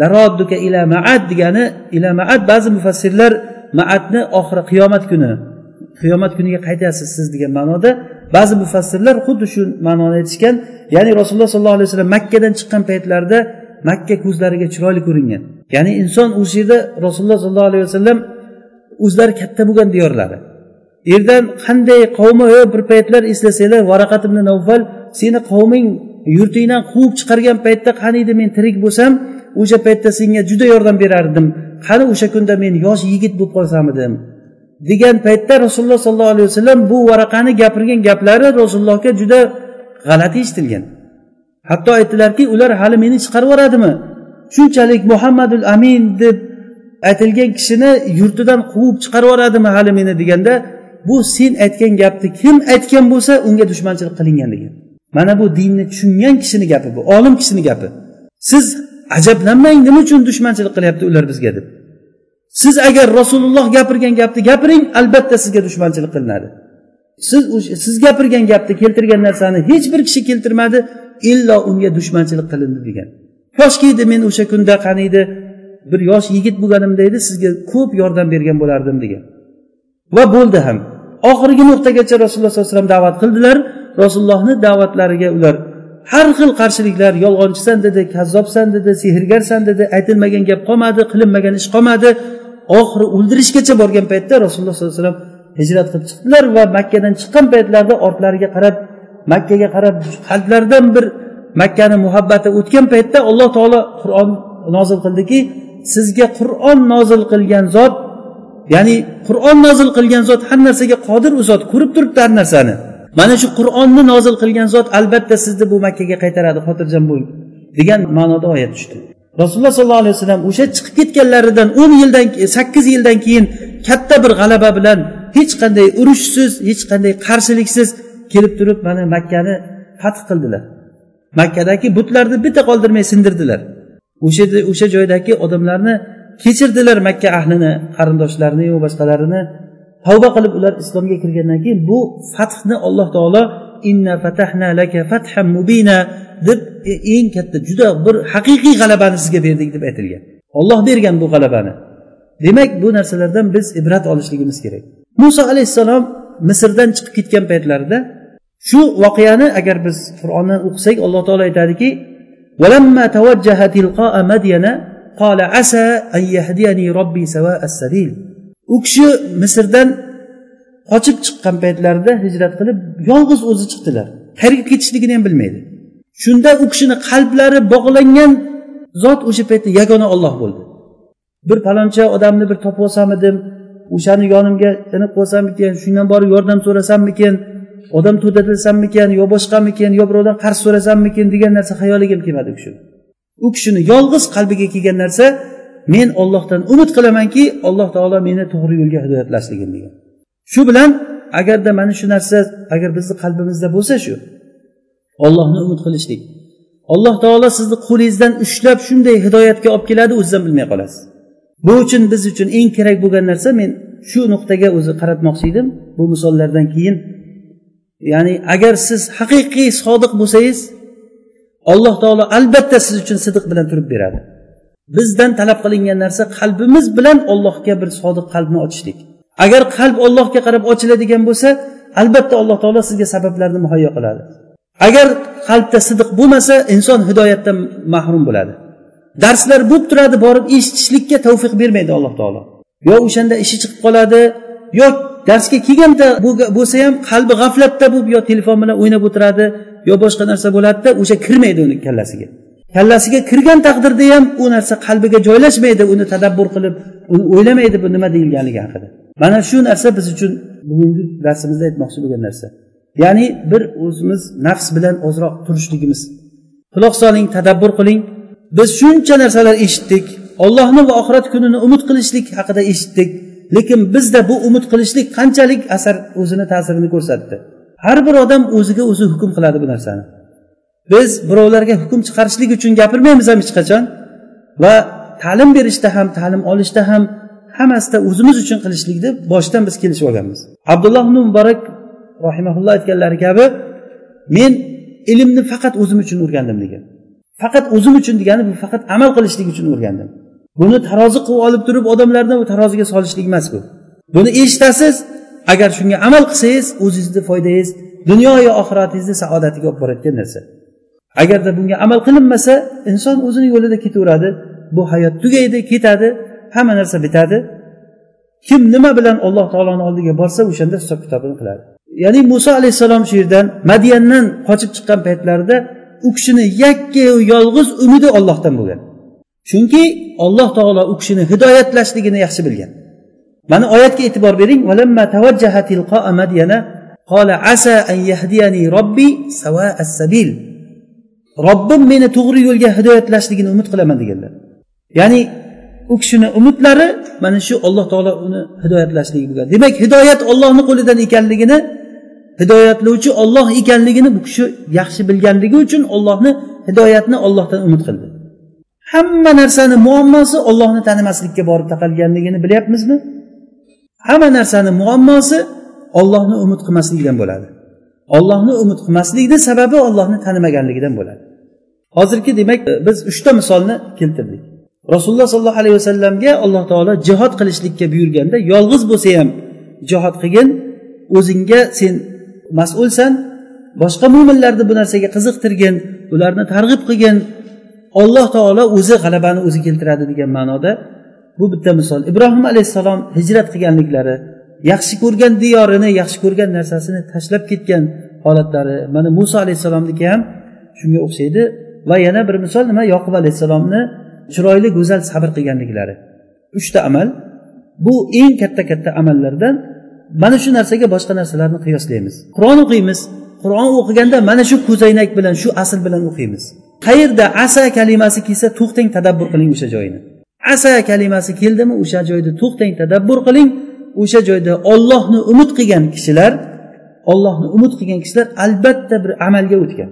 Larodduka ila maad degani ila maad ba'zi mufassirlar maadni oxiri qiyomat kuni qiyomat kuniga qaytasiz siz degan ma'noda ba'zi mufassirlar xuddi shu ma'noni aytishgan. Ya'ni rasululloh sollallohu alayhi vasallam makkadan chiqqan paytlarida makka ko'zlariga chiroyli ko'ringan. Ya'ni inson o'sha yerda rasululloh sollallohu alayhi vasallam o'zlari katta bo'lgan diyorlari. Erdan qanday qavmi bir paytlar eslasanglar varaqat ibn navfal seni qavming yurtingdan quvib chiqargan paytda qaniydi men tirik bo'lsam o'sha paytda senga juda yordam berardim. Qani o'sha kunda men yosh yigit bo'lib qolsam edim? Degan paytda rasululloh sollallohu alayhi vasallam bu varaqani gapirgan gaplari rasulullohga juda g'alati eshitilgan. Hatto aytdilarki ular hali meni chiqarib yuboradimi? Shunchalik muhammadul amin deb aytilgan kishini yurtidan quvib chiqarib yuboradimi hali meni deganda bu sen aytgan gapni kim aytgan bo'lsa unga dushmanchilik qilingan degan. Mana bu dinni tushungan kishini gapi bu olim kishini gapi. Siz ajablanmang nima uchun dushmanchilik qilyapti ular bizga deb? Siz agar rasululloh gapirgan gapni gapiring albatta sizga dushmanchilik qilinadi. Siz siz gapirgan gapni keltirgan narsani hech bir kishi keltirmadi illo unga dushmanchilik qilindi degan. Yoshki edi men o'sha kunda qaniydi bir yosh yigit bo'lganimda edi sizga ko'p yordam bergan bo'lardim degan. Va bo'ldi ham. Oxirgi nuqtagacha rasululloh sollallohu alayhi vasallam da'vat qildilar. Rasulullohni da'vatlariga ular har xil qarshiliklar yolg'onchisan dedi kazzobsan dedi sehrgarsan dedi aytilmagan gap qolmadi qilinmagan ish qolmadi. Oxiri o'ldirishgacha borgan paytda rasululloh sollallohu alayhi vasallam hijrat qilib chiqdilar va makkadan chiqqan paytlarida ortlariga qarab makkaga qarab qalblaridan bir makkani muhabbati o'tgan paytda alloh taolo qur'on nozil qildiki sizga qur'on nozil qilgan zot ya'ni qur'on nozil qilgan zot har narsaga qodir u zot ko'rib turibdi har narsani. Mana shu qur'onni nozil qilgan zot albatta sizni bu makkaga qaytaradi xotirjam bo'ling degan ma'noda oyat tushdi. Rasululloh sollallohu alayhi vasallam o'sha chiqib ketganlaridan o'n yildan sakkiz yildan keyin katta bir g'alaba bilan hech qanday urushsiz hech qanday qarshiliksiz kelib turib mana makkani fath qildilar. Makkadagi butlarni bitta qoldirmay sindirdilar. O'sha o'sha joydagi odamlarni kechirdilar makka ahlini qarindoshlarini va boshqalarini tavba qilib ular islomga kirgandan keyin bu fathni alloh taolo inna fatahna laka fathan mubina deb e, eng katta juda bir haqiqiy g'alabani sizga berdik deb aytilgan. Olloh bergan bu g'alabani. Demak bu narsalardan biz ibrat olishligimiz kerak. Muso alayhissalom misrdan chiqib ketgan paytlarida shu voqeani agar biz qur'ondan o'qisak alloh taolo aytadiki u kishi misrdan qochib chiqqan paytlarida hijrat qilib yolg'iz o'zi chiqdilar. Qayerga ketishligini ham bilmaydi. Shunda u kishini qalblari bog'langan zot o'sha paytda yagona olloh bo'ldi. Bir paloncha odamni bir topib olsamidim o'shani yonimga tinib qo'ysammikin shundan borib yordam so'rasammikin odam to'datilsammikin yo boshqamikin yo birovdan qarz so'rasammikin degan narsa xayoliga ham kelmadi u kishini u kishini yolg'iz qalbiga kelgan narsa men ollohdan umid qilamanki alloh taolo meni to'g'ri yo'lga hidoyatlasligin degan. Shu bilan agarda mana shu narsa agar bizni qalbimizda bo'lsa shu ollohni umid qilishlik. Alloh taolo sizni qo'lingizdan ushlab shunday hidoyatga olib keladi o'zizdan bilmay qolasiz. Bu uchun biz uchun eng kerak bo'lgan narsa men shu nuqtaga o'zi qaratmoqchi edim. Bu misollardan keyin ya'ni agar siz haqiqiy sodiq bo'lsangiz alloh taolo albatta siz uchun sidiq bilan turib beradi. Bizdan talab qilingan narsa qalbimiz bilan ollohga bir sodiq qalbni ochishlik. Agar qalb ollohga qarab ochiladigan bo'lsa albatta alloh taolo sizga sabablarni muhayyo qiladi. Agar qalbda sidiq bo'lmasa inson hidoyatdan mahrum bo'ladi. Darslar bo'lib turadi borib eshitishlikka tavfiq bermaydi alloh taolo. Yo o'shanda ishi chiqib qoladi yo darsga kelganda bo'lsa ham qalbi g'aflatda bo'lib yo telefon bilan o'ynab o'tiradi yo boshqa narsa bo'ladida o'sha kirmaydi uni kallasiga. Kallasiga kirgan taqdirda ham u narsa qalbiga joylashmaydi uni tadabbur qilib uni o'ylamaydi bu nima deyilganligi haqida. Mana shu narsa biz uchun bugungi darsimizda aytmoqchi bo'lgan narsa. Ya'ni bir o'zimiz nafs bilan ozroq turishligimiz. Quloq soling tadabbur qiling. Biz shuncha narsalar eshitdik. Ollohni va oxirat kunini umid qilishlik haqida eshitdik. Lekin bizda bu umid qilishlik qanchalik asar o'zini ta'sirini ko'rsatdi? Har bir odam o'ziga o'zi hukm qiladi bu narsani. Biz birovlarga hukm chiqarishlik uchun gapirmaymiz ham hech qachon. Va ta'lim berishda ham ta'lim olishda ham hammasida o'zimiz uchun qilishlikni boshidan biz kelishib olganmiz. Abdulloh ibn muborak rahimaulloh aytganlari kabi men ilmni faqat o'zim uchun o'rgandim degan. Faqat o'zim uchun degani bu faqat amal qilishlik uchun o'rgandim. Buni tarozi qilib olib turib odamlarni bu taroziga solishlik emas bu. Buni eshitasiz agar shunga amal qilsangiz o'zingizni foydangiz dunyoyu oxiratingizni saodatiga olib borayotgan narsa. agarda bunga amal qilinmasa inson o'zini yo'lida ketaveradi bu hayot tugaydi ketadi hamma narsa bitadi. Kim nima bilan alloh taoloni oldiga borsa o'shanda hisob kitobini qiladi. Ya'ni muso alayhissalom shu yerdan madiyandan qochib chiqqan paytlarida u kishini yakka yolg'iz umidi ollohdan bo'lgan. Chunki alloh taolo u kishini hidoyatlashligini yaxshi bilgan. Mana oyatga e'tibor bering. Qala asa an robbi sabil robbim meni to'g'ri yo'lga hidoyatlashligini umid qilaman deganlar. Ya'ni u kishini umidlari mana shu alloh taolo uni hidoyatlashligi bo'lgan. Demak hidoyat ollohni qo'lidan ekanligini hidoyatlovchi olloh ekanligini bu kishi yaxshi bilganligi uchun ollohni hidoyatni ollohdan umid qildi. Hamma narsani muammosi ollohni tanimaslikka borib taqalganligini bilyapmizmi? Hamma narsani muammosi ollohni umid qilmaslikdan bo'ladi. Ollohni umid qilmaslikni sababi ollohni tanimaganligidan bo'ladi. Hozirgi demak e, biz uchta misolni keltirdik. Rasululloh sollallohu alayhi vasallamga alloh taolo jihod qilishlikka buyurganda yolg'iz bo'lsa ham jihod qilgin o'zingga sen mas'ulsan boshqa mo'minlarni bu narsaga qiziqtirgin ularni targ'ib qilgin alloh taolo o'zi g'alabani o'zi keltiradi degan ma'noda bu bitta misol. Ibrohim alayhissalom hijrat qilganliklari yaxshi ko'rgan diyorini yaxshi ko'rgan narsasini tashlab ketgan holatlari mana muso alayhissalomniki ham shunga o'xshaydi. Va yana bir misol nima? Yoqub alayhissalomni chiroyli go'zal sabr qilganliklari. Uchta amal. Bu eng katta katta amallardan mana shu narsaga boshqa narsalarni qiyoslaymiz. Qur'on o'qiymiz. Qur'on o'qiganda mana shu ko'zoynak bilan shu asl bilan o'qiymiz. Qayerda asa kalimasi kelsa to'xtang tadabbur qiling o'sha joyini asa kalimasi keldimi o'sha joyda to'xtang tadabbur qiling. O'sha joyda ollohni umid qilgan kishilar ollohni umid qilgan kishilar albatta bir amalga o'tgan.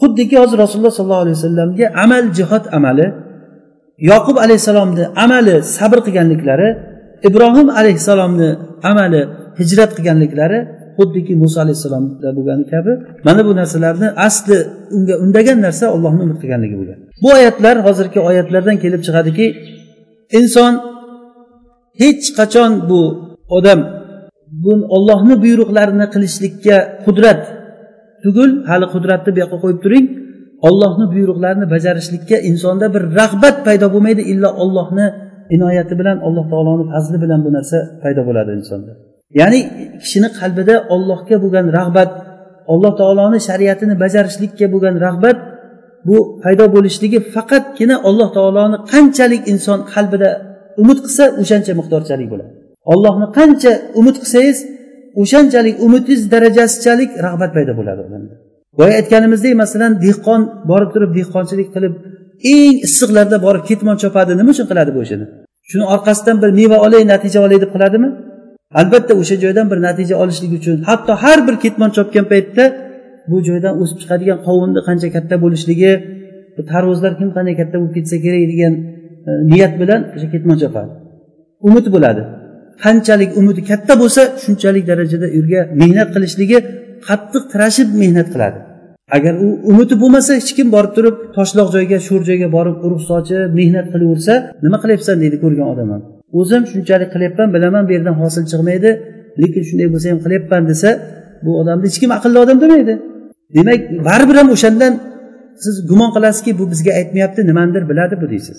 Xuddiki hozir rasululloh sollallohu alayhi vasallamga amal jihod amali yoqub alayhissalomni amali sabr qilganliklari ibrohim alayhissalomni amali hijrat qilganliklari xuddiki muso alayhissalomda bo'lgani kabi. Mana bu narsalarni asli unga undagan narsa ollohni umid qilganligi bo'lgan. Bu oyatlar hozirgi oyatlardan kelib chiqadiki inson hech qachon bu odam bu ollohni buyruqlarini qilishlikka qudrat tugul hali qudratni bu yoqqa qo'yib turing. Ollohni buyruqlarini bajarishlikka insonda bir rag'bat paydo bo'lmaydi illo ollohni inoyati bilan alloh taoloni fazli bilan bu narsa paydo bo'ladi insonda. Ya'ni kishini qalbida ollohga bo'lgan rag'bat alloh taoloni shariatini bajarishlikka bo'lgan rag'bat bu paydo bo'lishligi faqatgina alloh taoloni qanchalik inson qalbida umid qilsa o'shancha miqdorchalik bo'ladi. Ollohni qancha umid qilsangiz o'shanchalik umidingiz darajasichalik rag'bat paydo bo'ladi odamda. Boya aytganimizdek masalan dehqon borib turib dehqonchilik qilib eng issiqlarda borib ketmon chopadi nima uchun qiladi bu ishini? Shuni orqasidan bir meva olay natija olay deb qiladimi? Albatta o'sha joydan bir natija olishlik uchun hatto har bir ketmon chopgan paytda bu joydan o'sib chiqadigan qovunni qancha katta bo'lishligi tarvuzlar kim qanday katta bo'lib ketsa kerak degan e, niyat bilan o'sha ketmon chopadi. Umid bo'ladi. Qanchalik umidi katta bo'lsa shunchalik darajada u yerga mehnat qilishligi qattiq tirashib mehnat qiladi. Agar u umidi bo'lmasa hech kim borib turib toshloq joyga sho'r joyga borib urug' sochib mehnat qilaversa nima qilyapsan deydi ko'rgan odam ham. O'zim shunchalik qilyapman bilaman bu yerdan hosil chiqmaydi lekin shunday bo'lsa ham qilyapman desa bu odamni hech kim aqlli odam demaydi demak baribir ham o'shandan siz gumon qilasizki bu bizga aytmayapti nimanidir biladi bu deysiz.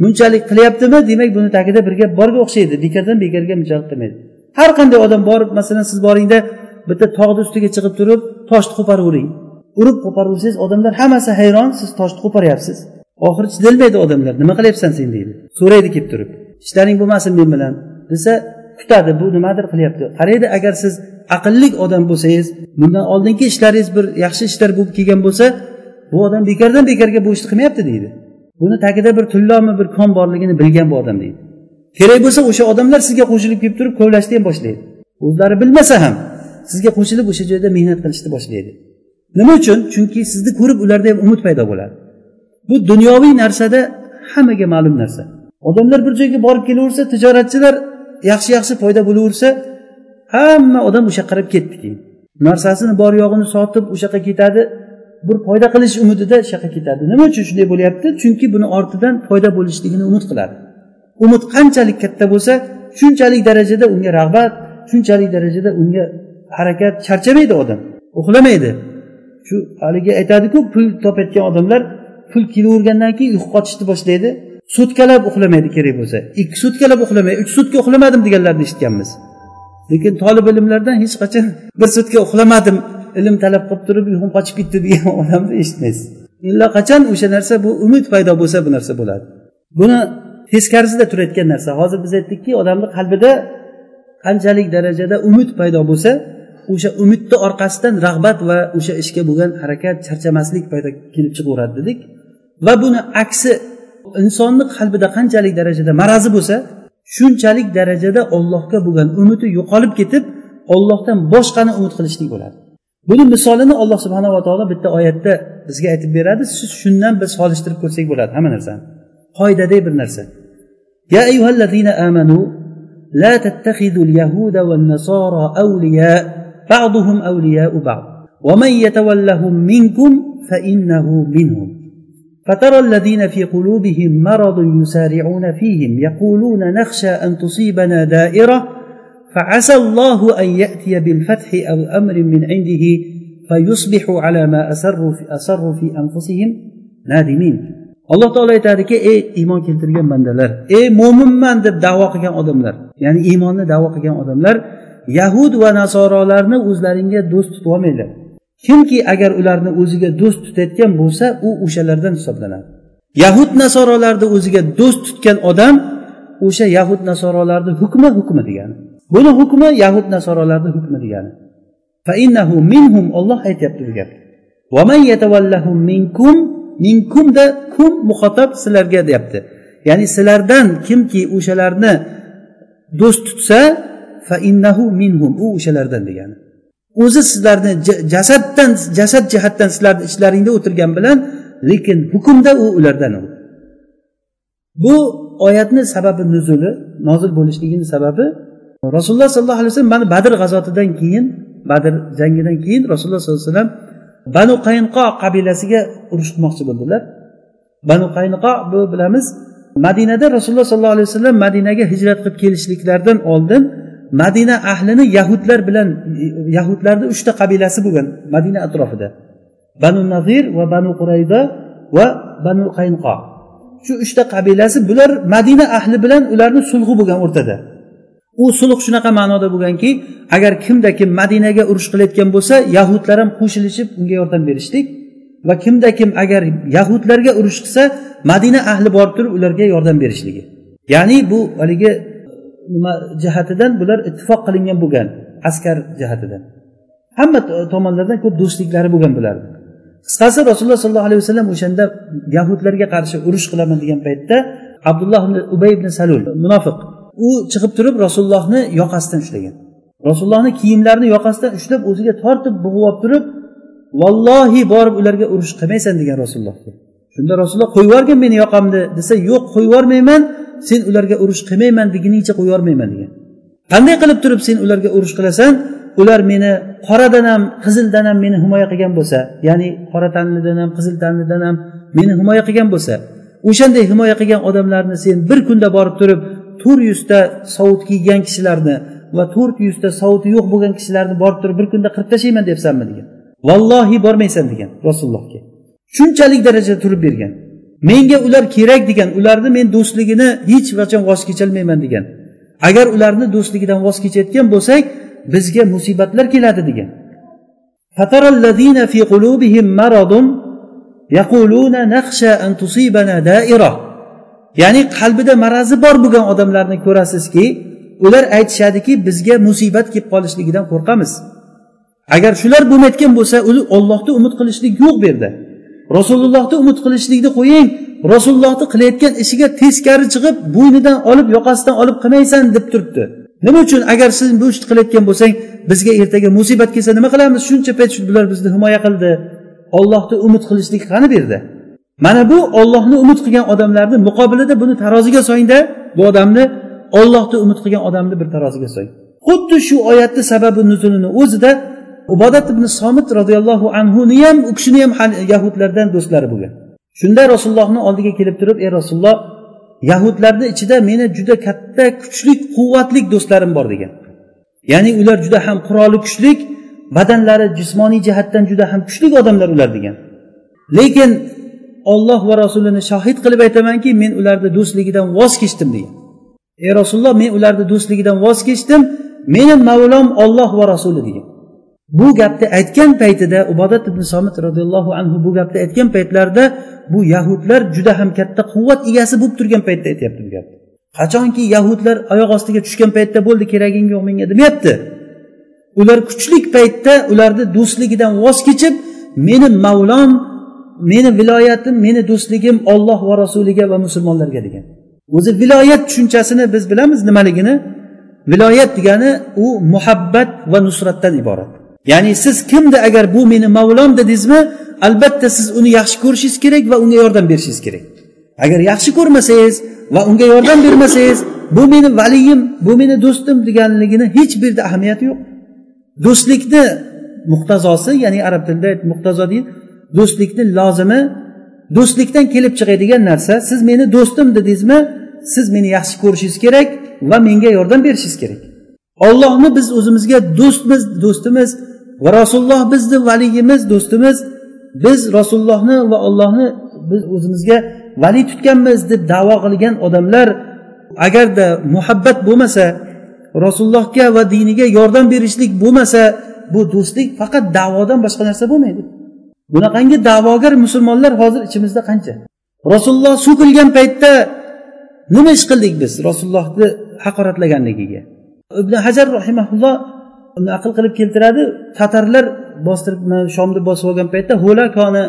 Bunchalik qilyaptimi? Demak buni tagida bir gap borga o'xshaydi. Bekordan bekorga bunchalik qilmaydi. Har qanday odam borib masalan siz boringda bitta tog'ni ustiga chiqib turib toshni qo'paravering urib qo'paraversangiz odamlar hammasi hayron siz toshni qo'paryapsiz. Oxiri chidolmaydi odamlar. Nima qilyapsan sen deydi. So'raydi kelib turib. Ishlaring bo'lmasin men bilan. Desa kutadi bu nimadir qilyapti. Qaraydi agar siz aqlli odam bo'lsangiz bundan oldingi ishlaringiz bir yaxshi ishlar bo'lib kelgan bo'lsa bu odam bekordan bekorga bu ishni qilmayapti deydi. Buni tagida bir tillomi bir kon borligini bilgan bu odam deydi. Kerak bo'lsa o'sha odamlar sizga qo'shilib kelib turib kovlashni ham boshlaydi. O'zlari bilmasa ham sizga qo'shilib o'sha joyda mehnat qilishni boshlaydi. Nima uchun? Chunki sizni ko'rib ularda ham umid paydo bo'ladi. Bu dunyoviy narsada hammaga ma'lum narsa. Odamlar bir joyga borib kelaversa tijoratchilar yaxshi yaxshi foyda bo'laversa hamma odam o'sha yoqqa qarab ketdi keyin. Narsasini bor yo'g'ini sotib o'sha yoqqa ketadi bir foyda qilish umidida shu yoqqa ketadi. Nima uchun shunday bo'lyapti? Chunki buni ortidan foyda bo'lishligini umid qiladi. Umid qanchalik katta bo'lsa shunchalik darajada unga rag'bat shunchalik darajada unga harakat charchamaydi odam. Uxlamaydi. Shu haligi aytadiku pul topayotgan odamlar pul kelavergandan keyin uyqu qochishni boshlaydi. Sutkalab uxlamaydi kerak bo'lsa. Ikki sutkalab uxlamaydi uch sutka uxlamadim deganlarni eshitganmiz. Lekin tolib ilmlardan hech qachon bir sutka uxlamadim ilm talab qilib turib uyqum qochib ketdi degan odamni eshitmaysiz. Allaqachon o'sha narsa bu umid paydo bo'lsa bu narsa bo'ladi. Buni teskarisida turayotgan narsa. Hozir biz aytdikki odamni qalbida qanchalik darajada umid paydo bo'lsa o'sha umidni orqasidan rag'bat va o'sha ishga bo'lgan harakat charchamaslik paydo kelib chiqaveradi dedik. Va buni aksi insonni qalbida qanchalik darajada marazi bo'lsa shunchalik darajada ollohga bo'lgan umidi yo'qolib ketib ollohdan boshqani umid qilishlik bo'ladi. Buni misolini alloh subhanava taolo bitta oyatda bizga aytib beradi. Siz shundan biz solishtirib ko'rsak bo'ladi. Hamma narsani. Qoidaday bir narsa. يا أيها الذين آمنوا لا تتخذوا اليهود والنصارى أولياء بعضهم أولياء بعض ومن يتولهم منكم فإنه منهم فترى الذين في قلوبهم مرض يسارعون فيهم يقولون نخشى أن تصيبنا دائرة فعسى الله أن يأتي بالفتح أو أمر من عنده فيصبحوا على ما أسروا في, أسروا في أنفسهم نادمين alloh taolo aytadiki ey iymon keltirgan bandalar ey mo'minman deb davo qilgan odamlar ya'ni iymonni davo qilgan odamlar yahud va nasorolarni o'zlaringga do'st tutib olmanglar kimki agar ularni o'ziga do'st tutayotgan bo'lsa u o'shalardan hisoblanadi yahud nasorolarni o'ziga do'st tutgan odam o'sha yahud nasorolarni hukmi hukmi degani Buni hukmi yahud nasorolarni hukmi degani. Minhum olloh aytyapti bu gapni minkum minkumda kum muhotab sizlarga deyapti. Ya'ni sizlardan kimki o'shalarni do'st tutsa fa innahu minhum u o'shalardan degani. O'zi sizlarni jasaddan jasad jihatdan sizlarni ichlaringda o'tirgan bilan lekin hukmda u ulardan bu oyatni sababi nuzuli nozil bo'lishligini sababi rasululloh sollallohu alayhi vasallam mana badr g'azotidan keyin badr jangidan keyin rasululloh sollallohu alayhi vasallam banu qaynqo qabilasiga urush qilmoqchi bo'ldilar. Banu qaynqo bu bilamiz madinada rasululloh sollallohu alayhi vasallam madinaga hijrat qilib kelishliklaridan oldin madina ahlini yahudlar bilan yahudlarni uchta qabilasi bo'lgan madina atrofida. Banu nazir va banu qurayda va banu qaynqo shu uchta qabilasi bular madina ahli bilan ularni sulhi bo'lgan o'rtada. U sulh shunaqa ma'noda bo'lganki agar kimda kim madinaga urush qilayotgan bo'lsa yahudlar ham qo'shilishib unga yordam berishdik. Va kimda kim agar yahudlarga urush qilsa madina ahli borib turib ularga yordam berishligi. Ya'ni bu haligi e, nima jihatidan bular ittifoq qilingan bo'lgan askar jihatidan. Hamma tomonlardan ko'p do'stliklari bo'lgan bularni. Qisqasi rasululloh sollallohu alayhi vasallam o'shanda yahudlarga qarshi urush qilaman degan paytda abdulloh ibn ubay ibn salul munofiq u chiqib turib rasulullohni yoqasidan ushlagan. Rasulullohni kiyimlarini yoqasidan ushlab o'ziga tortib bug'ib olib turib vallohi borib ularga urush qilmaysan degan rasulullohga. Shunda rasululloh qo'yib yuborgin meni yoqamni desa yo'q qo'yib yubormayman sen ularga urush qilmayman deguningcha qo'yib yubormayman degan. Qanday qilib turib sen ularga urush qilasan? Ular meni qoradan ham qizildan ham meni himoya qilgan bo'lsa ya'ni qora tanlidan ham qizil tanlidan ham meni himoya qilgan bo'lsa o'shanday himoya qilgan odamlarni sen bir kunda borib turib to'rt yuzta sovut kiygan kishilarni va to'rt yuzta sovuti yo'q bo'lgan kishilarni borib turib bir kunda qirib tashlayman deyapsanmi degan. Vallohi bormaysan degan rasulullohga. Shunchalik darajada turib bergan. Menga ular kerak degan ularni men do'stligini hech qachon voz kecholmayman degan. Agar ularni do'stligidan voz kechayotgan bo'lsak bizga musibatlar keladi degan. Fi qulubihim maradun yaquluna an tusibana da'ira. Ya'ni qalbida marazi bor bo'lgan odamlarni ko'rasizki ular aytishadiki bizga musibat kelib qolishligidan qo'rqamiz. Agar shular bo'lmayotgan bo'lsa ollohni umid qilishlik yo'q bu yerda. Rasulullohni umid qilishlikni qo'ying rasulullohni qilayotgan ishiga teskari chiqib bo'ynidan olib yoqasidan olib qilmaysan deb turibdi. Nima uchun? Agar siz bu ishni qilayotgan bo'lsang bizga ertaga musibat kelsa nima qilamiz? Shuncha payt bular bizni himoya qildi. Ollohni umid qilishlik qani bu yerda? Mana bu ollohni umid qilgan odamlarni muqobilida buni taroziga so'ngda bu odamni ollohni umid qilgan odamni bir taroziga so'ng xuddi shu oyatni sababi nuzulini o'zida ubodat ibn somit roziyallohu anhuni ham u kishini ham yahudlardan do'stlari bo'lgan. Shunda rasulullohni oldiga kelib turib ey rasululloh yahudlarni ichida meni juda katta kuchli quvvatli do'stlarim bor degan. Ya'ni ular juda ham quroli kuchli badanlari jismoniy jihatdan juda ham kuchli odamlar ular degan. Lekin olloh va rasulini shohid qilib aytamanki men ularni do'stligidan voz kechdim degan. Ey rasululloh men ularni do'stligidan voz kechdim. Meni mavlom olloh va rasuli degan. Bu gapni aytgan paytida ubodat ibn somit roziyallohu anhu bu gapni aytgan paytlarida bu yahudlar juda ham katta quvvat egasi bo'lib turgan paytda aytyapti bu gapni. Qachonki yahudlar oyoq ostiga tushgan paytda bo'ldi keraging yo'q menga demayapti ular kuchlik paytda ularni do'stligidan voz kechib meni mavlom meni viloyatim meni do'stligim olloh va rasuliga va musulmonlarga degan. O'zi viloyat tushunchasini biz bilamiz nimaligini. Viloyat degani u muhabbat va nusratdan iborat. Ya'ni siz kimni agar bu meni mavlom dedingizmi albatta siz uni yaxshi ko'rishingiz kerak va unga yordam berishingiz kerak. Agar yaxshi ko'rmasangiz va unga yordam bermasangiz bu meni valiyim bu meni do'stim deganligini hech birda ahamiyati yo'q. Do'stlikni muqtazosi ya'ni arab tilida muqtazo deydi do'stlikni lozimi do'stlikdan kelib chiqadigan narsa siz meni do'stim dedingizmi siz meni yaxshi ko'rishingiz kerak va menga yordam berishingiz kerak. Ollohni biz o'zimizga do'stmiz do'stimiz va rasululloh bizni valiyimiz do'stimiz biz rasulullohni va ollohni biz o'zimizga vali tutganmiz deb davo qilgan odamlar agarda muhabbat bo'lmasa rasulullohga va diniga yordam berishlik bo'lmasa bu do'stlik faqat davodan boshqa narsa bo'lmaydi. Bunaqangi da'vogar musulmonlar hozir ichimizda qancha? Rasululloh suv qilgan paytda nima ish qildik biz? Rasulullohni haqoratlaganligiga. Ibn hajar rahimaulloh naql qilib keltiradi. Tatarlar bostirib shomni bosib olgan paytda ho'lakoni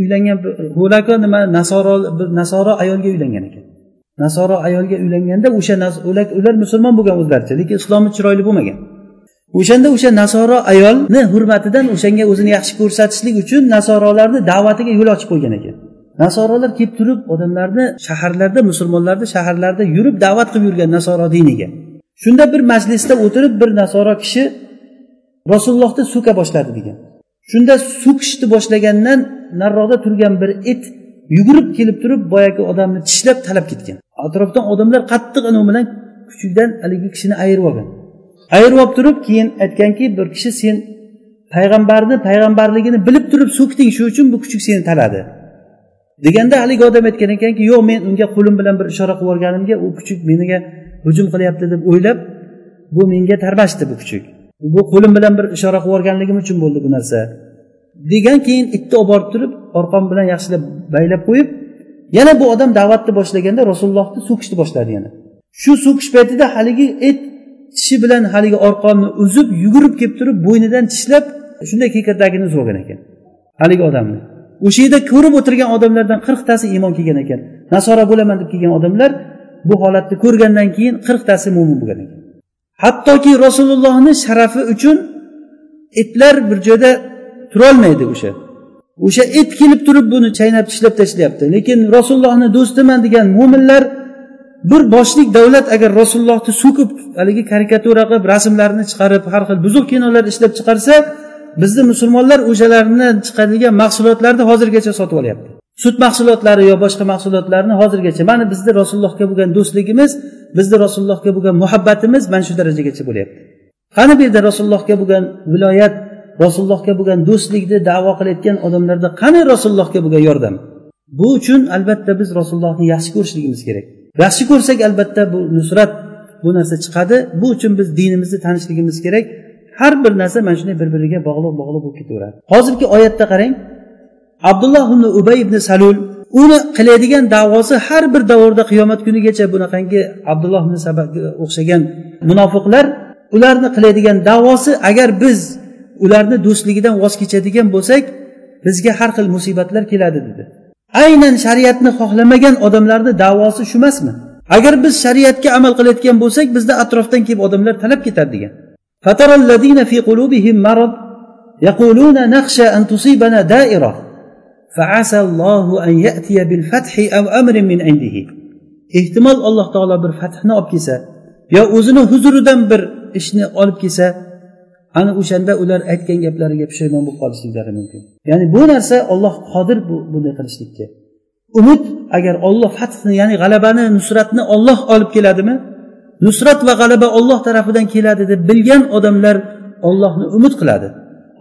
uylangan ho'lako nima? Nasoro bir nasoro ayolga uylangan ekan. Nasoro ayolga uylanganda o'sha ular musulmon bo'lgan o'zlaricha lekin islomi chiroyli bo'lmagan. O'shanda o'sha nasoro ayolni hurmatidan o'shanga o'zini yaxshi ko'rsatishlik uchun nasorolarni da'vatiga yo'l ochib qo'ygan ekan. Nasorolar kelib turib odamlarni shaharlarda musulmonlarni shaharlarda yurib da'vat qilib yurgan nasoro diniga. Shunda bir majlisda o'tirib bir nasoro kishi rasulullohni so'ka boshladi degan. Shunda so'kishni boshlagandan nariroqda turgan bir it yugurib kelib turib boyagi odamni tishlab talab ketgan. Atrofdan odamlar qattiq anavi bilan kuchukdan haligi kishini ayirib olgan. Ayirib olib turib keyin aytganki bir kishi sen payg'ambarni payg'ambarligini bilib turib so'kding shu uchun bu kuchuk seni taladi. Deganda haligi odam aytgan ekanki yo'q men unga qo'lim bilan bir ishora qilib yuborganimga u kuchuk meniga hujum qilyapti deb o'ylab bu menga tarmashdi bu kuchuk. Bu qo'lim bilan bir ishora qilib yuborganligim uchun bo'ldi bu narsa. Degan keyin itni olib borib turib orqon bilan yaxshilab baylab qo'yib yana bu odam da'vatni boshlaganda rasulullohni so'kishni boshladi yana. Shu so'kish paytida haligi it tishi bilan haligi orqonni uzib yugurib kelib turib bo'ynidan tishlab shunday kekirdagini uzib olgan ekan. Haligi odamni. O'sha yerda ko'rib o'tirgan odamlardan qirqtasi iymon kelgan ekan. Nasora bo'laman deb kelgan odamlar bu holatni ko'rgandan keyin qirqtasi mo'min bo'lgan ekan. Hattoki rasulullohni sharafi uchun itlar bir joyda turolmaydi o'sha. O'sha it kelib turib buni chaynab tishlab tashlayapti. Lekin rasulullohni do'stiman degan mo'minlar bir boshlik davlat agar rasulullohni so'kib haligi karikatura qilib rasmlarini chiqarib har xil buzuq kinolar ishlab chiqarsa bizni musulmonlar o'shalarni chiqarilgan mahsulotlarni hozirgacha sotib olyapti. Sut mahsulotlari yo boshqa mahsulotlarni hozirgacha mana bizni rasulullohga bo'lgan do'stligimiz bizni rasulullohga bo'lgan muhabbatimiz mana shu darajagacha bo'lyapti qani bu yerda rasulullohga bo'lgan viloyat rasulullohga bo'lgan do'stlikni davo qilayotgan odamlarda qani rasulullohga bo'lgan yordam? Bu uchun albatta biz rasulullohni yaxshi ko'rishligimiz kerak. Yaxshi ko'rsak albatta bu nusrat bu narsa chiqadi. Bu uchun biz dinimizni tanishligimiz kerak. Har bir narsa mana shunday bir biriga bog'liq bog'liq bo'lib ketaveradi. Hozirgi oyatda qarang. Abdulloh ibn ubay ibn salul uni qiladigan davosi har bir davrda qiyomat kunigacha bunaqangi abdulloh ibn sabaga o'xshagan munofiqlar ularni qiladigan davosi agar biz ularni do'stligidan voz kechadigan bo'lsak bizga har xil musibatlar keladi dedi. aynan shariatni xohlamagan odamlarni davosi shu emasmi agar biz shariatga amal qilayotgan bo'lsak bizni atrofdan kelib odamlar talab ketadi degan يقولون نخشى أن تصيبنا دائرة فعسى الله أن يأتي بالفتح أو أمر من عنده ehtimol alloh taolo bir fathni olib kelsa yo o'zini huzuridan bir ishni olib kelsa ana o'shanda ular aytgan gaplariga pushaymon bo'lib qolishliklari mumkin. Ya'ni bu narsa olloh qodir bunday qilishlikka. Umid agar olloh fathni ya'ni g'alabani nusratni olloh olib keladimi? Nusrat va g'alaba olloh tarafidan keladi deb bilgan odamlar ollohni umid qiladi.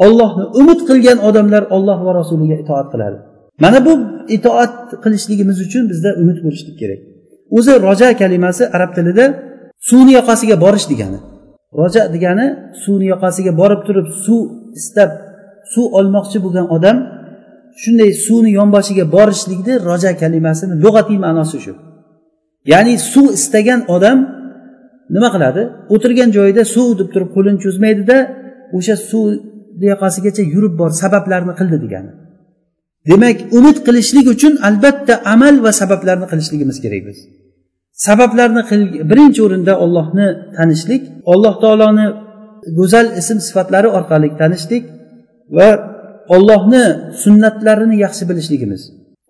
Ollohni umid qilgan odamlar olloh va rasuliga itoat qiladi. Mana bu itoat qilishligimiz uchun bizda umid bo'lishlik kerak. O'zi roja kalimasi arab tilida suvni yoqasiga borish degani. Roja degani suvni yoqasiga borib turib suv istab suv olmoqchi bo'lgan odam shunday suvni yonboshiga borishlikni roja kalimasini lug'atiy ma'nosi shu. Ya'ni suv istagan odam nima qiladi? O'tirgan joyida suv deb turib qo'lini cho'zmaydida o'sha suv yoqasigacha yurib bor sabablarni qildi degani. Demak umid qilishlik uchun albatta amal va sabablarni qilishligimiz kerak biz. Sabablarni birinchi o'rinda ollohni tanishlik alloh taoloni go'zal ism sifatlari orqali tanishlik va ollohni sunnatlarini yaxshi bilishligimiz.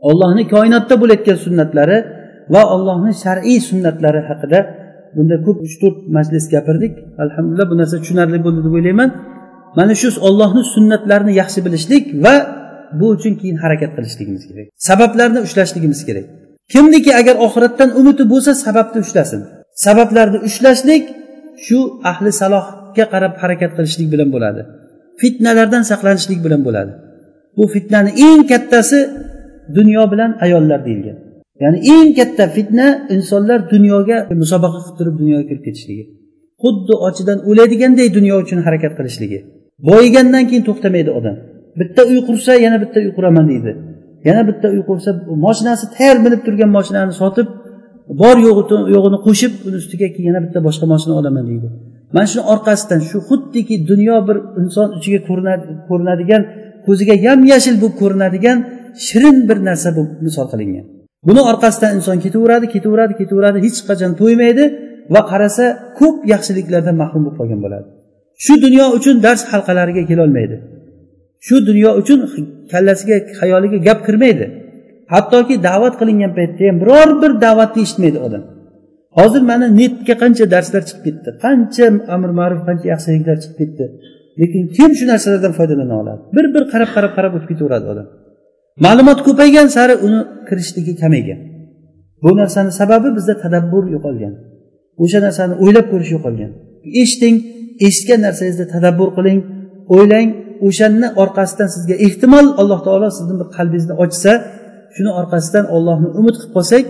Ollohni koinotda bo'layotgan sunnatlari va ollohni shar'iy sunnatlari haqida bunda ko'p uch to'rt majlis gapirdik. Alhamdulillah bu narsa tushunarli bo'ldi deb o'ylayman. Mana shu ollohni sunnatlarini yaxshi bilishlik va bu uchun keyin harakat qilishligimiz kerak. Sabablarni ushlashligimiz kerak. Kimniki agar oxiratdan umidi bo'lsa sababni ushlasin. Sabablarni ushlashlik shu ahli salohga qarab harakat qilishlik bilan bo'ladi. Fitnalardan saqlanishlik bilan bo'ladi. Bu fitnani eng kattasi dunyo bilan ayollar deyilgan. Ya'ni eng katta fitna insonlar dunyoga musobaqa qilib turib dunyoga kirib ketishligi. Xuddi ochidan o'ladiganday dunyo uchun harakat qilishligi. Boyigandan keyin to'xtamaydi odam. Bitta uy qursa yana bitta uy quraman deydi. Yana bitta uy qursa moshinasi tayyor minib turgan moshinani sotib bor yo'g'ini qo'shib uni ustiga keyin yana bitta boshqa moshina olaman deydi. Mana shuni orqasidan shu xuddiki dunyo bir inson ichiga ko'rinadigan ko'ziga yam yashil bo'lib ko'rinadigan shirin bir narsa bo'lib misol qilingan. Buni orqasidan inson ketaveradi ketaveradi ketaveradi hech qachon to'ymaydi va qarasa ko'p yaxshiliklardan mahrum bo'lib qolgan bo'ladi. Shu dunyo uchun dars halqalariga kelolmaydi. Shu dunyo uchun kallasiga xayoliga gap kirmaydi. Hattoki da'vat qilingan paytda ham biror bir da'vatni eshitmaydi odam. Hozir mana netga qancha darslar chiqib ketdi qancha amr ma'ruf qancha yaxshiliklar chiqib ketdi. Lekin kim shu narsalardan foydalana oladi? Bir bir qarab qarab qarab o'tib ketaveradi odam. Ma'lumot ko'paygan sari uni kirishligi kamaygan. Bu narsani sababi bizda tadabbur yo'qolgan. O'sha narsani o'ylab ko'rish yo'qolgan. Eshiting eshitgan narsangizda tadabbur qiling o'ylang o'shanni orqasidan sizga ehtimol alloh taolo sizni bir qalbingizni ochsa shuni orqasidan ollohni umid qilib qolsak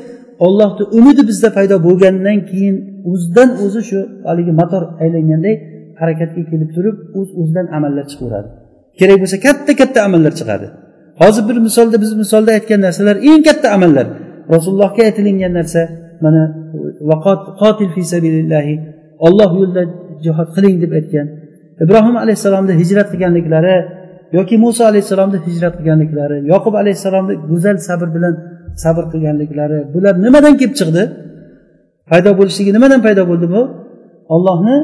ollohni umidi bizda paydo bo'lgandan keyin o'zidan o'zi shu haligi motor aylanganday harakatga kelib turib o'z o'zidan amallar chiqaveradi. Kerak bo'lsa katta katta amallar chiqadi. Hozir bir misolda biz misolda aytgan narsalar eng katta amallar. Rasulullohga aytilingan narsa mana qotil fi sabilillahi olloh yo'lida jihod qiling deb aytgan ibrohim alayhissalomni hijrat qilganliklari yoki muso alayhissalomni hijrat qilganliklari yoqub alayhissalomni go'zal sabr bilan sabr qilganliklari bular nimadan kelib chiqdi? Paydo bo'lishligi nimadan paydo bo'ldi bu? Ollohni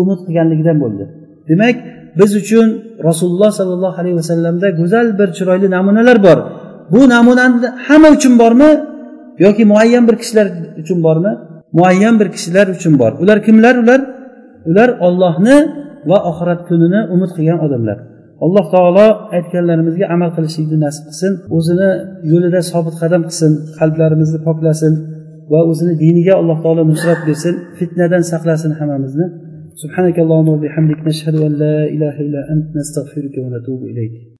umid qilganligidan bo'ldi. Demak biz uchun rasululloh sollallohu alayhi vasallamda go'zal bir chiroyli namunalar bor. Bu namunani hamma uchun bormi yoki muayyan bir kishilar uchun bormi? Muayyan bir kishilar uchun bor. Ular kimlar ular? Ular ollohni va oxirat kunini umid qilgan odamlar alloh taolo aytganlarimizga amal qilishlikni nasib qilsin o'zini yo'lida sobit qadam qilsin qalblarimizni poklasin va o'zini diniga alloh taolo nusrat bersin fitnadan saqlasin hammamizni سبحانك اللهم وبحمدك نشهد أن لا إله إلا أنت نستغفرك ونتوب إليك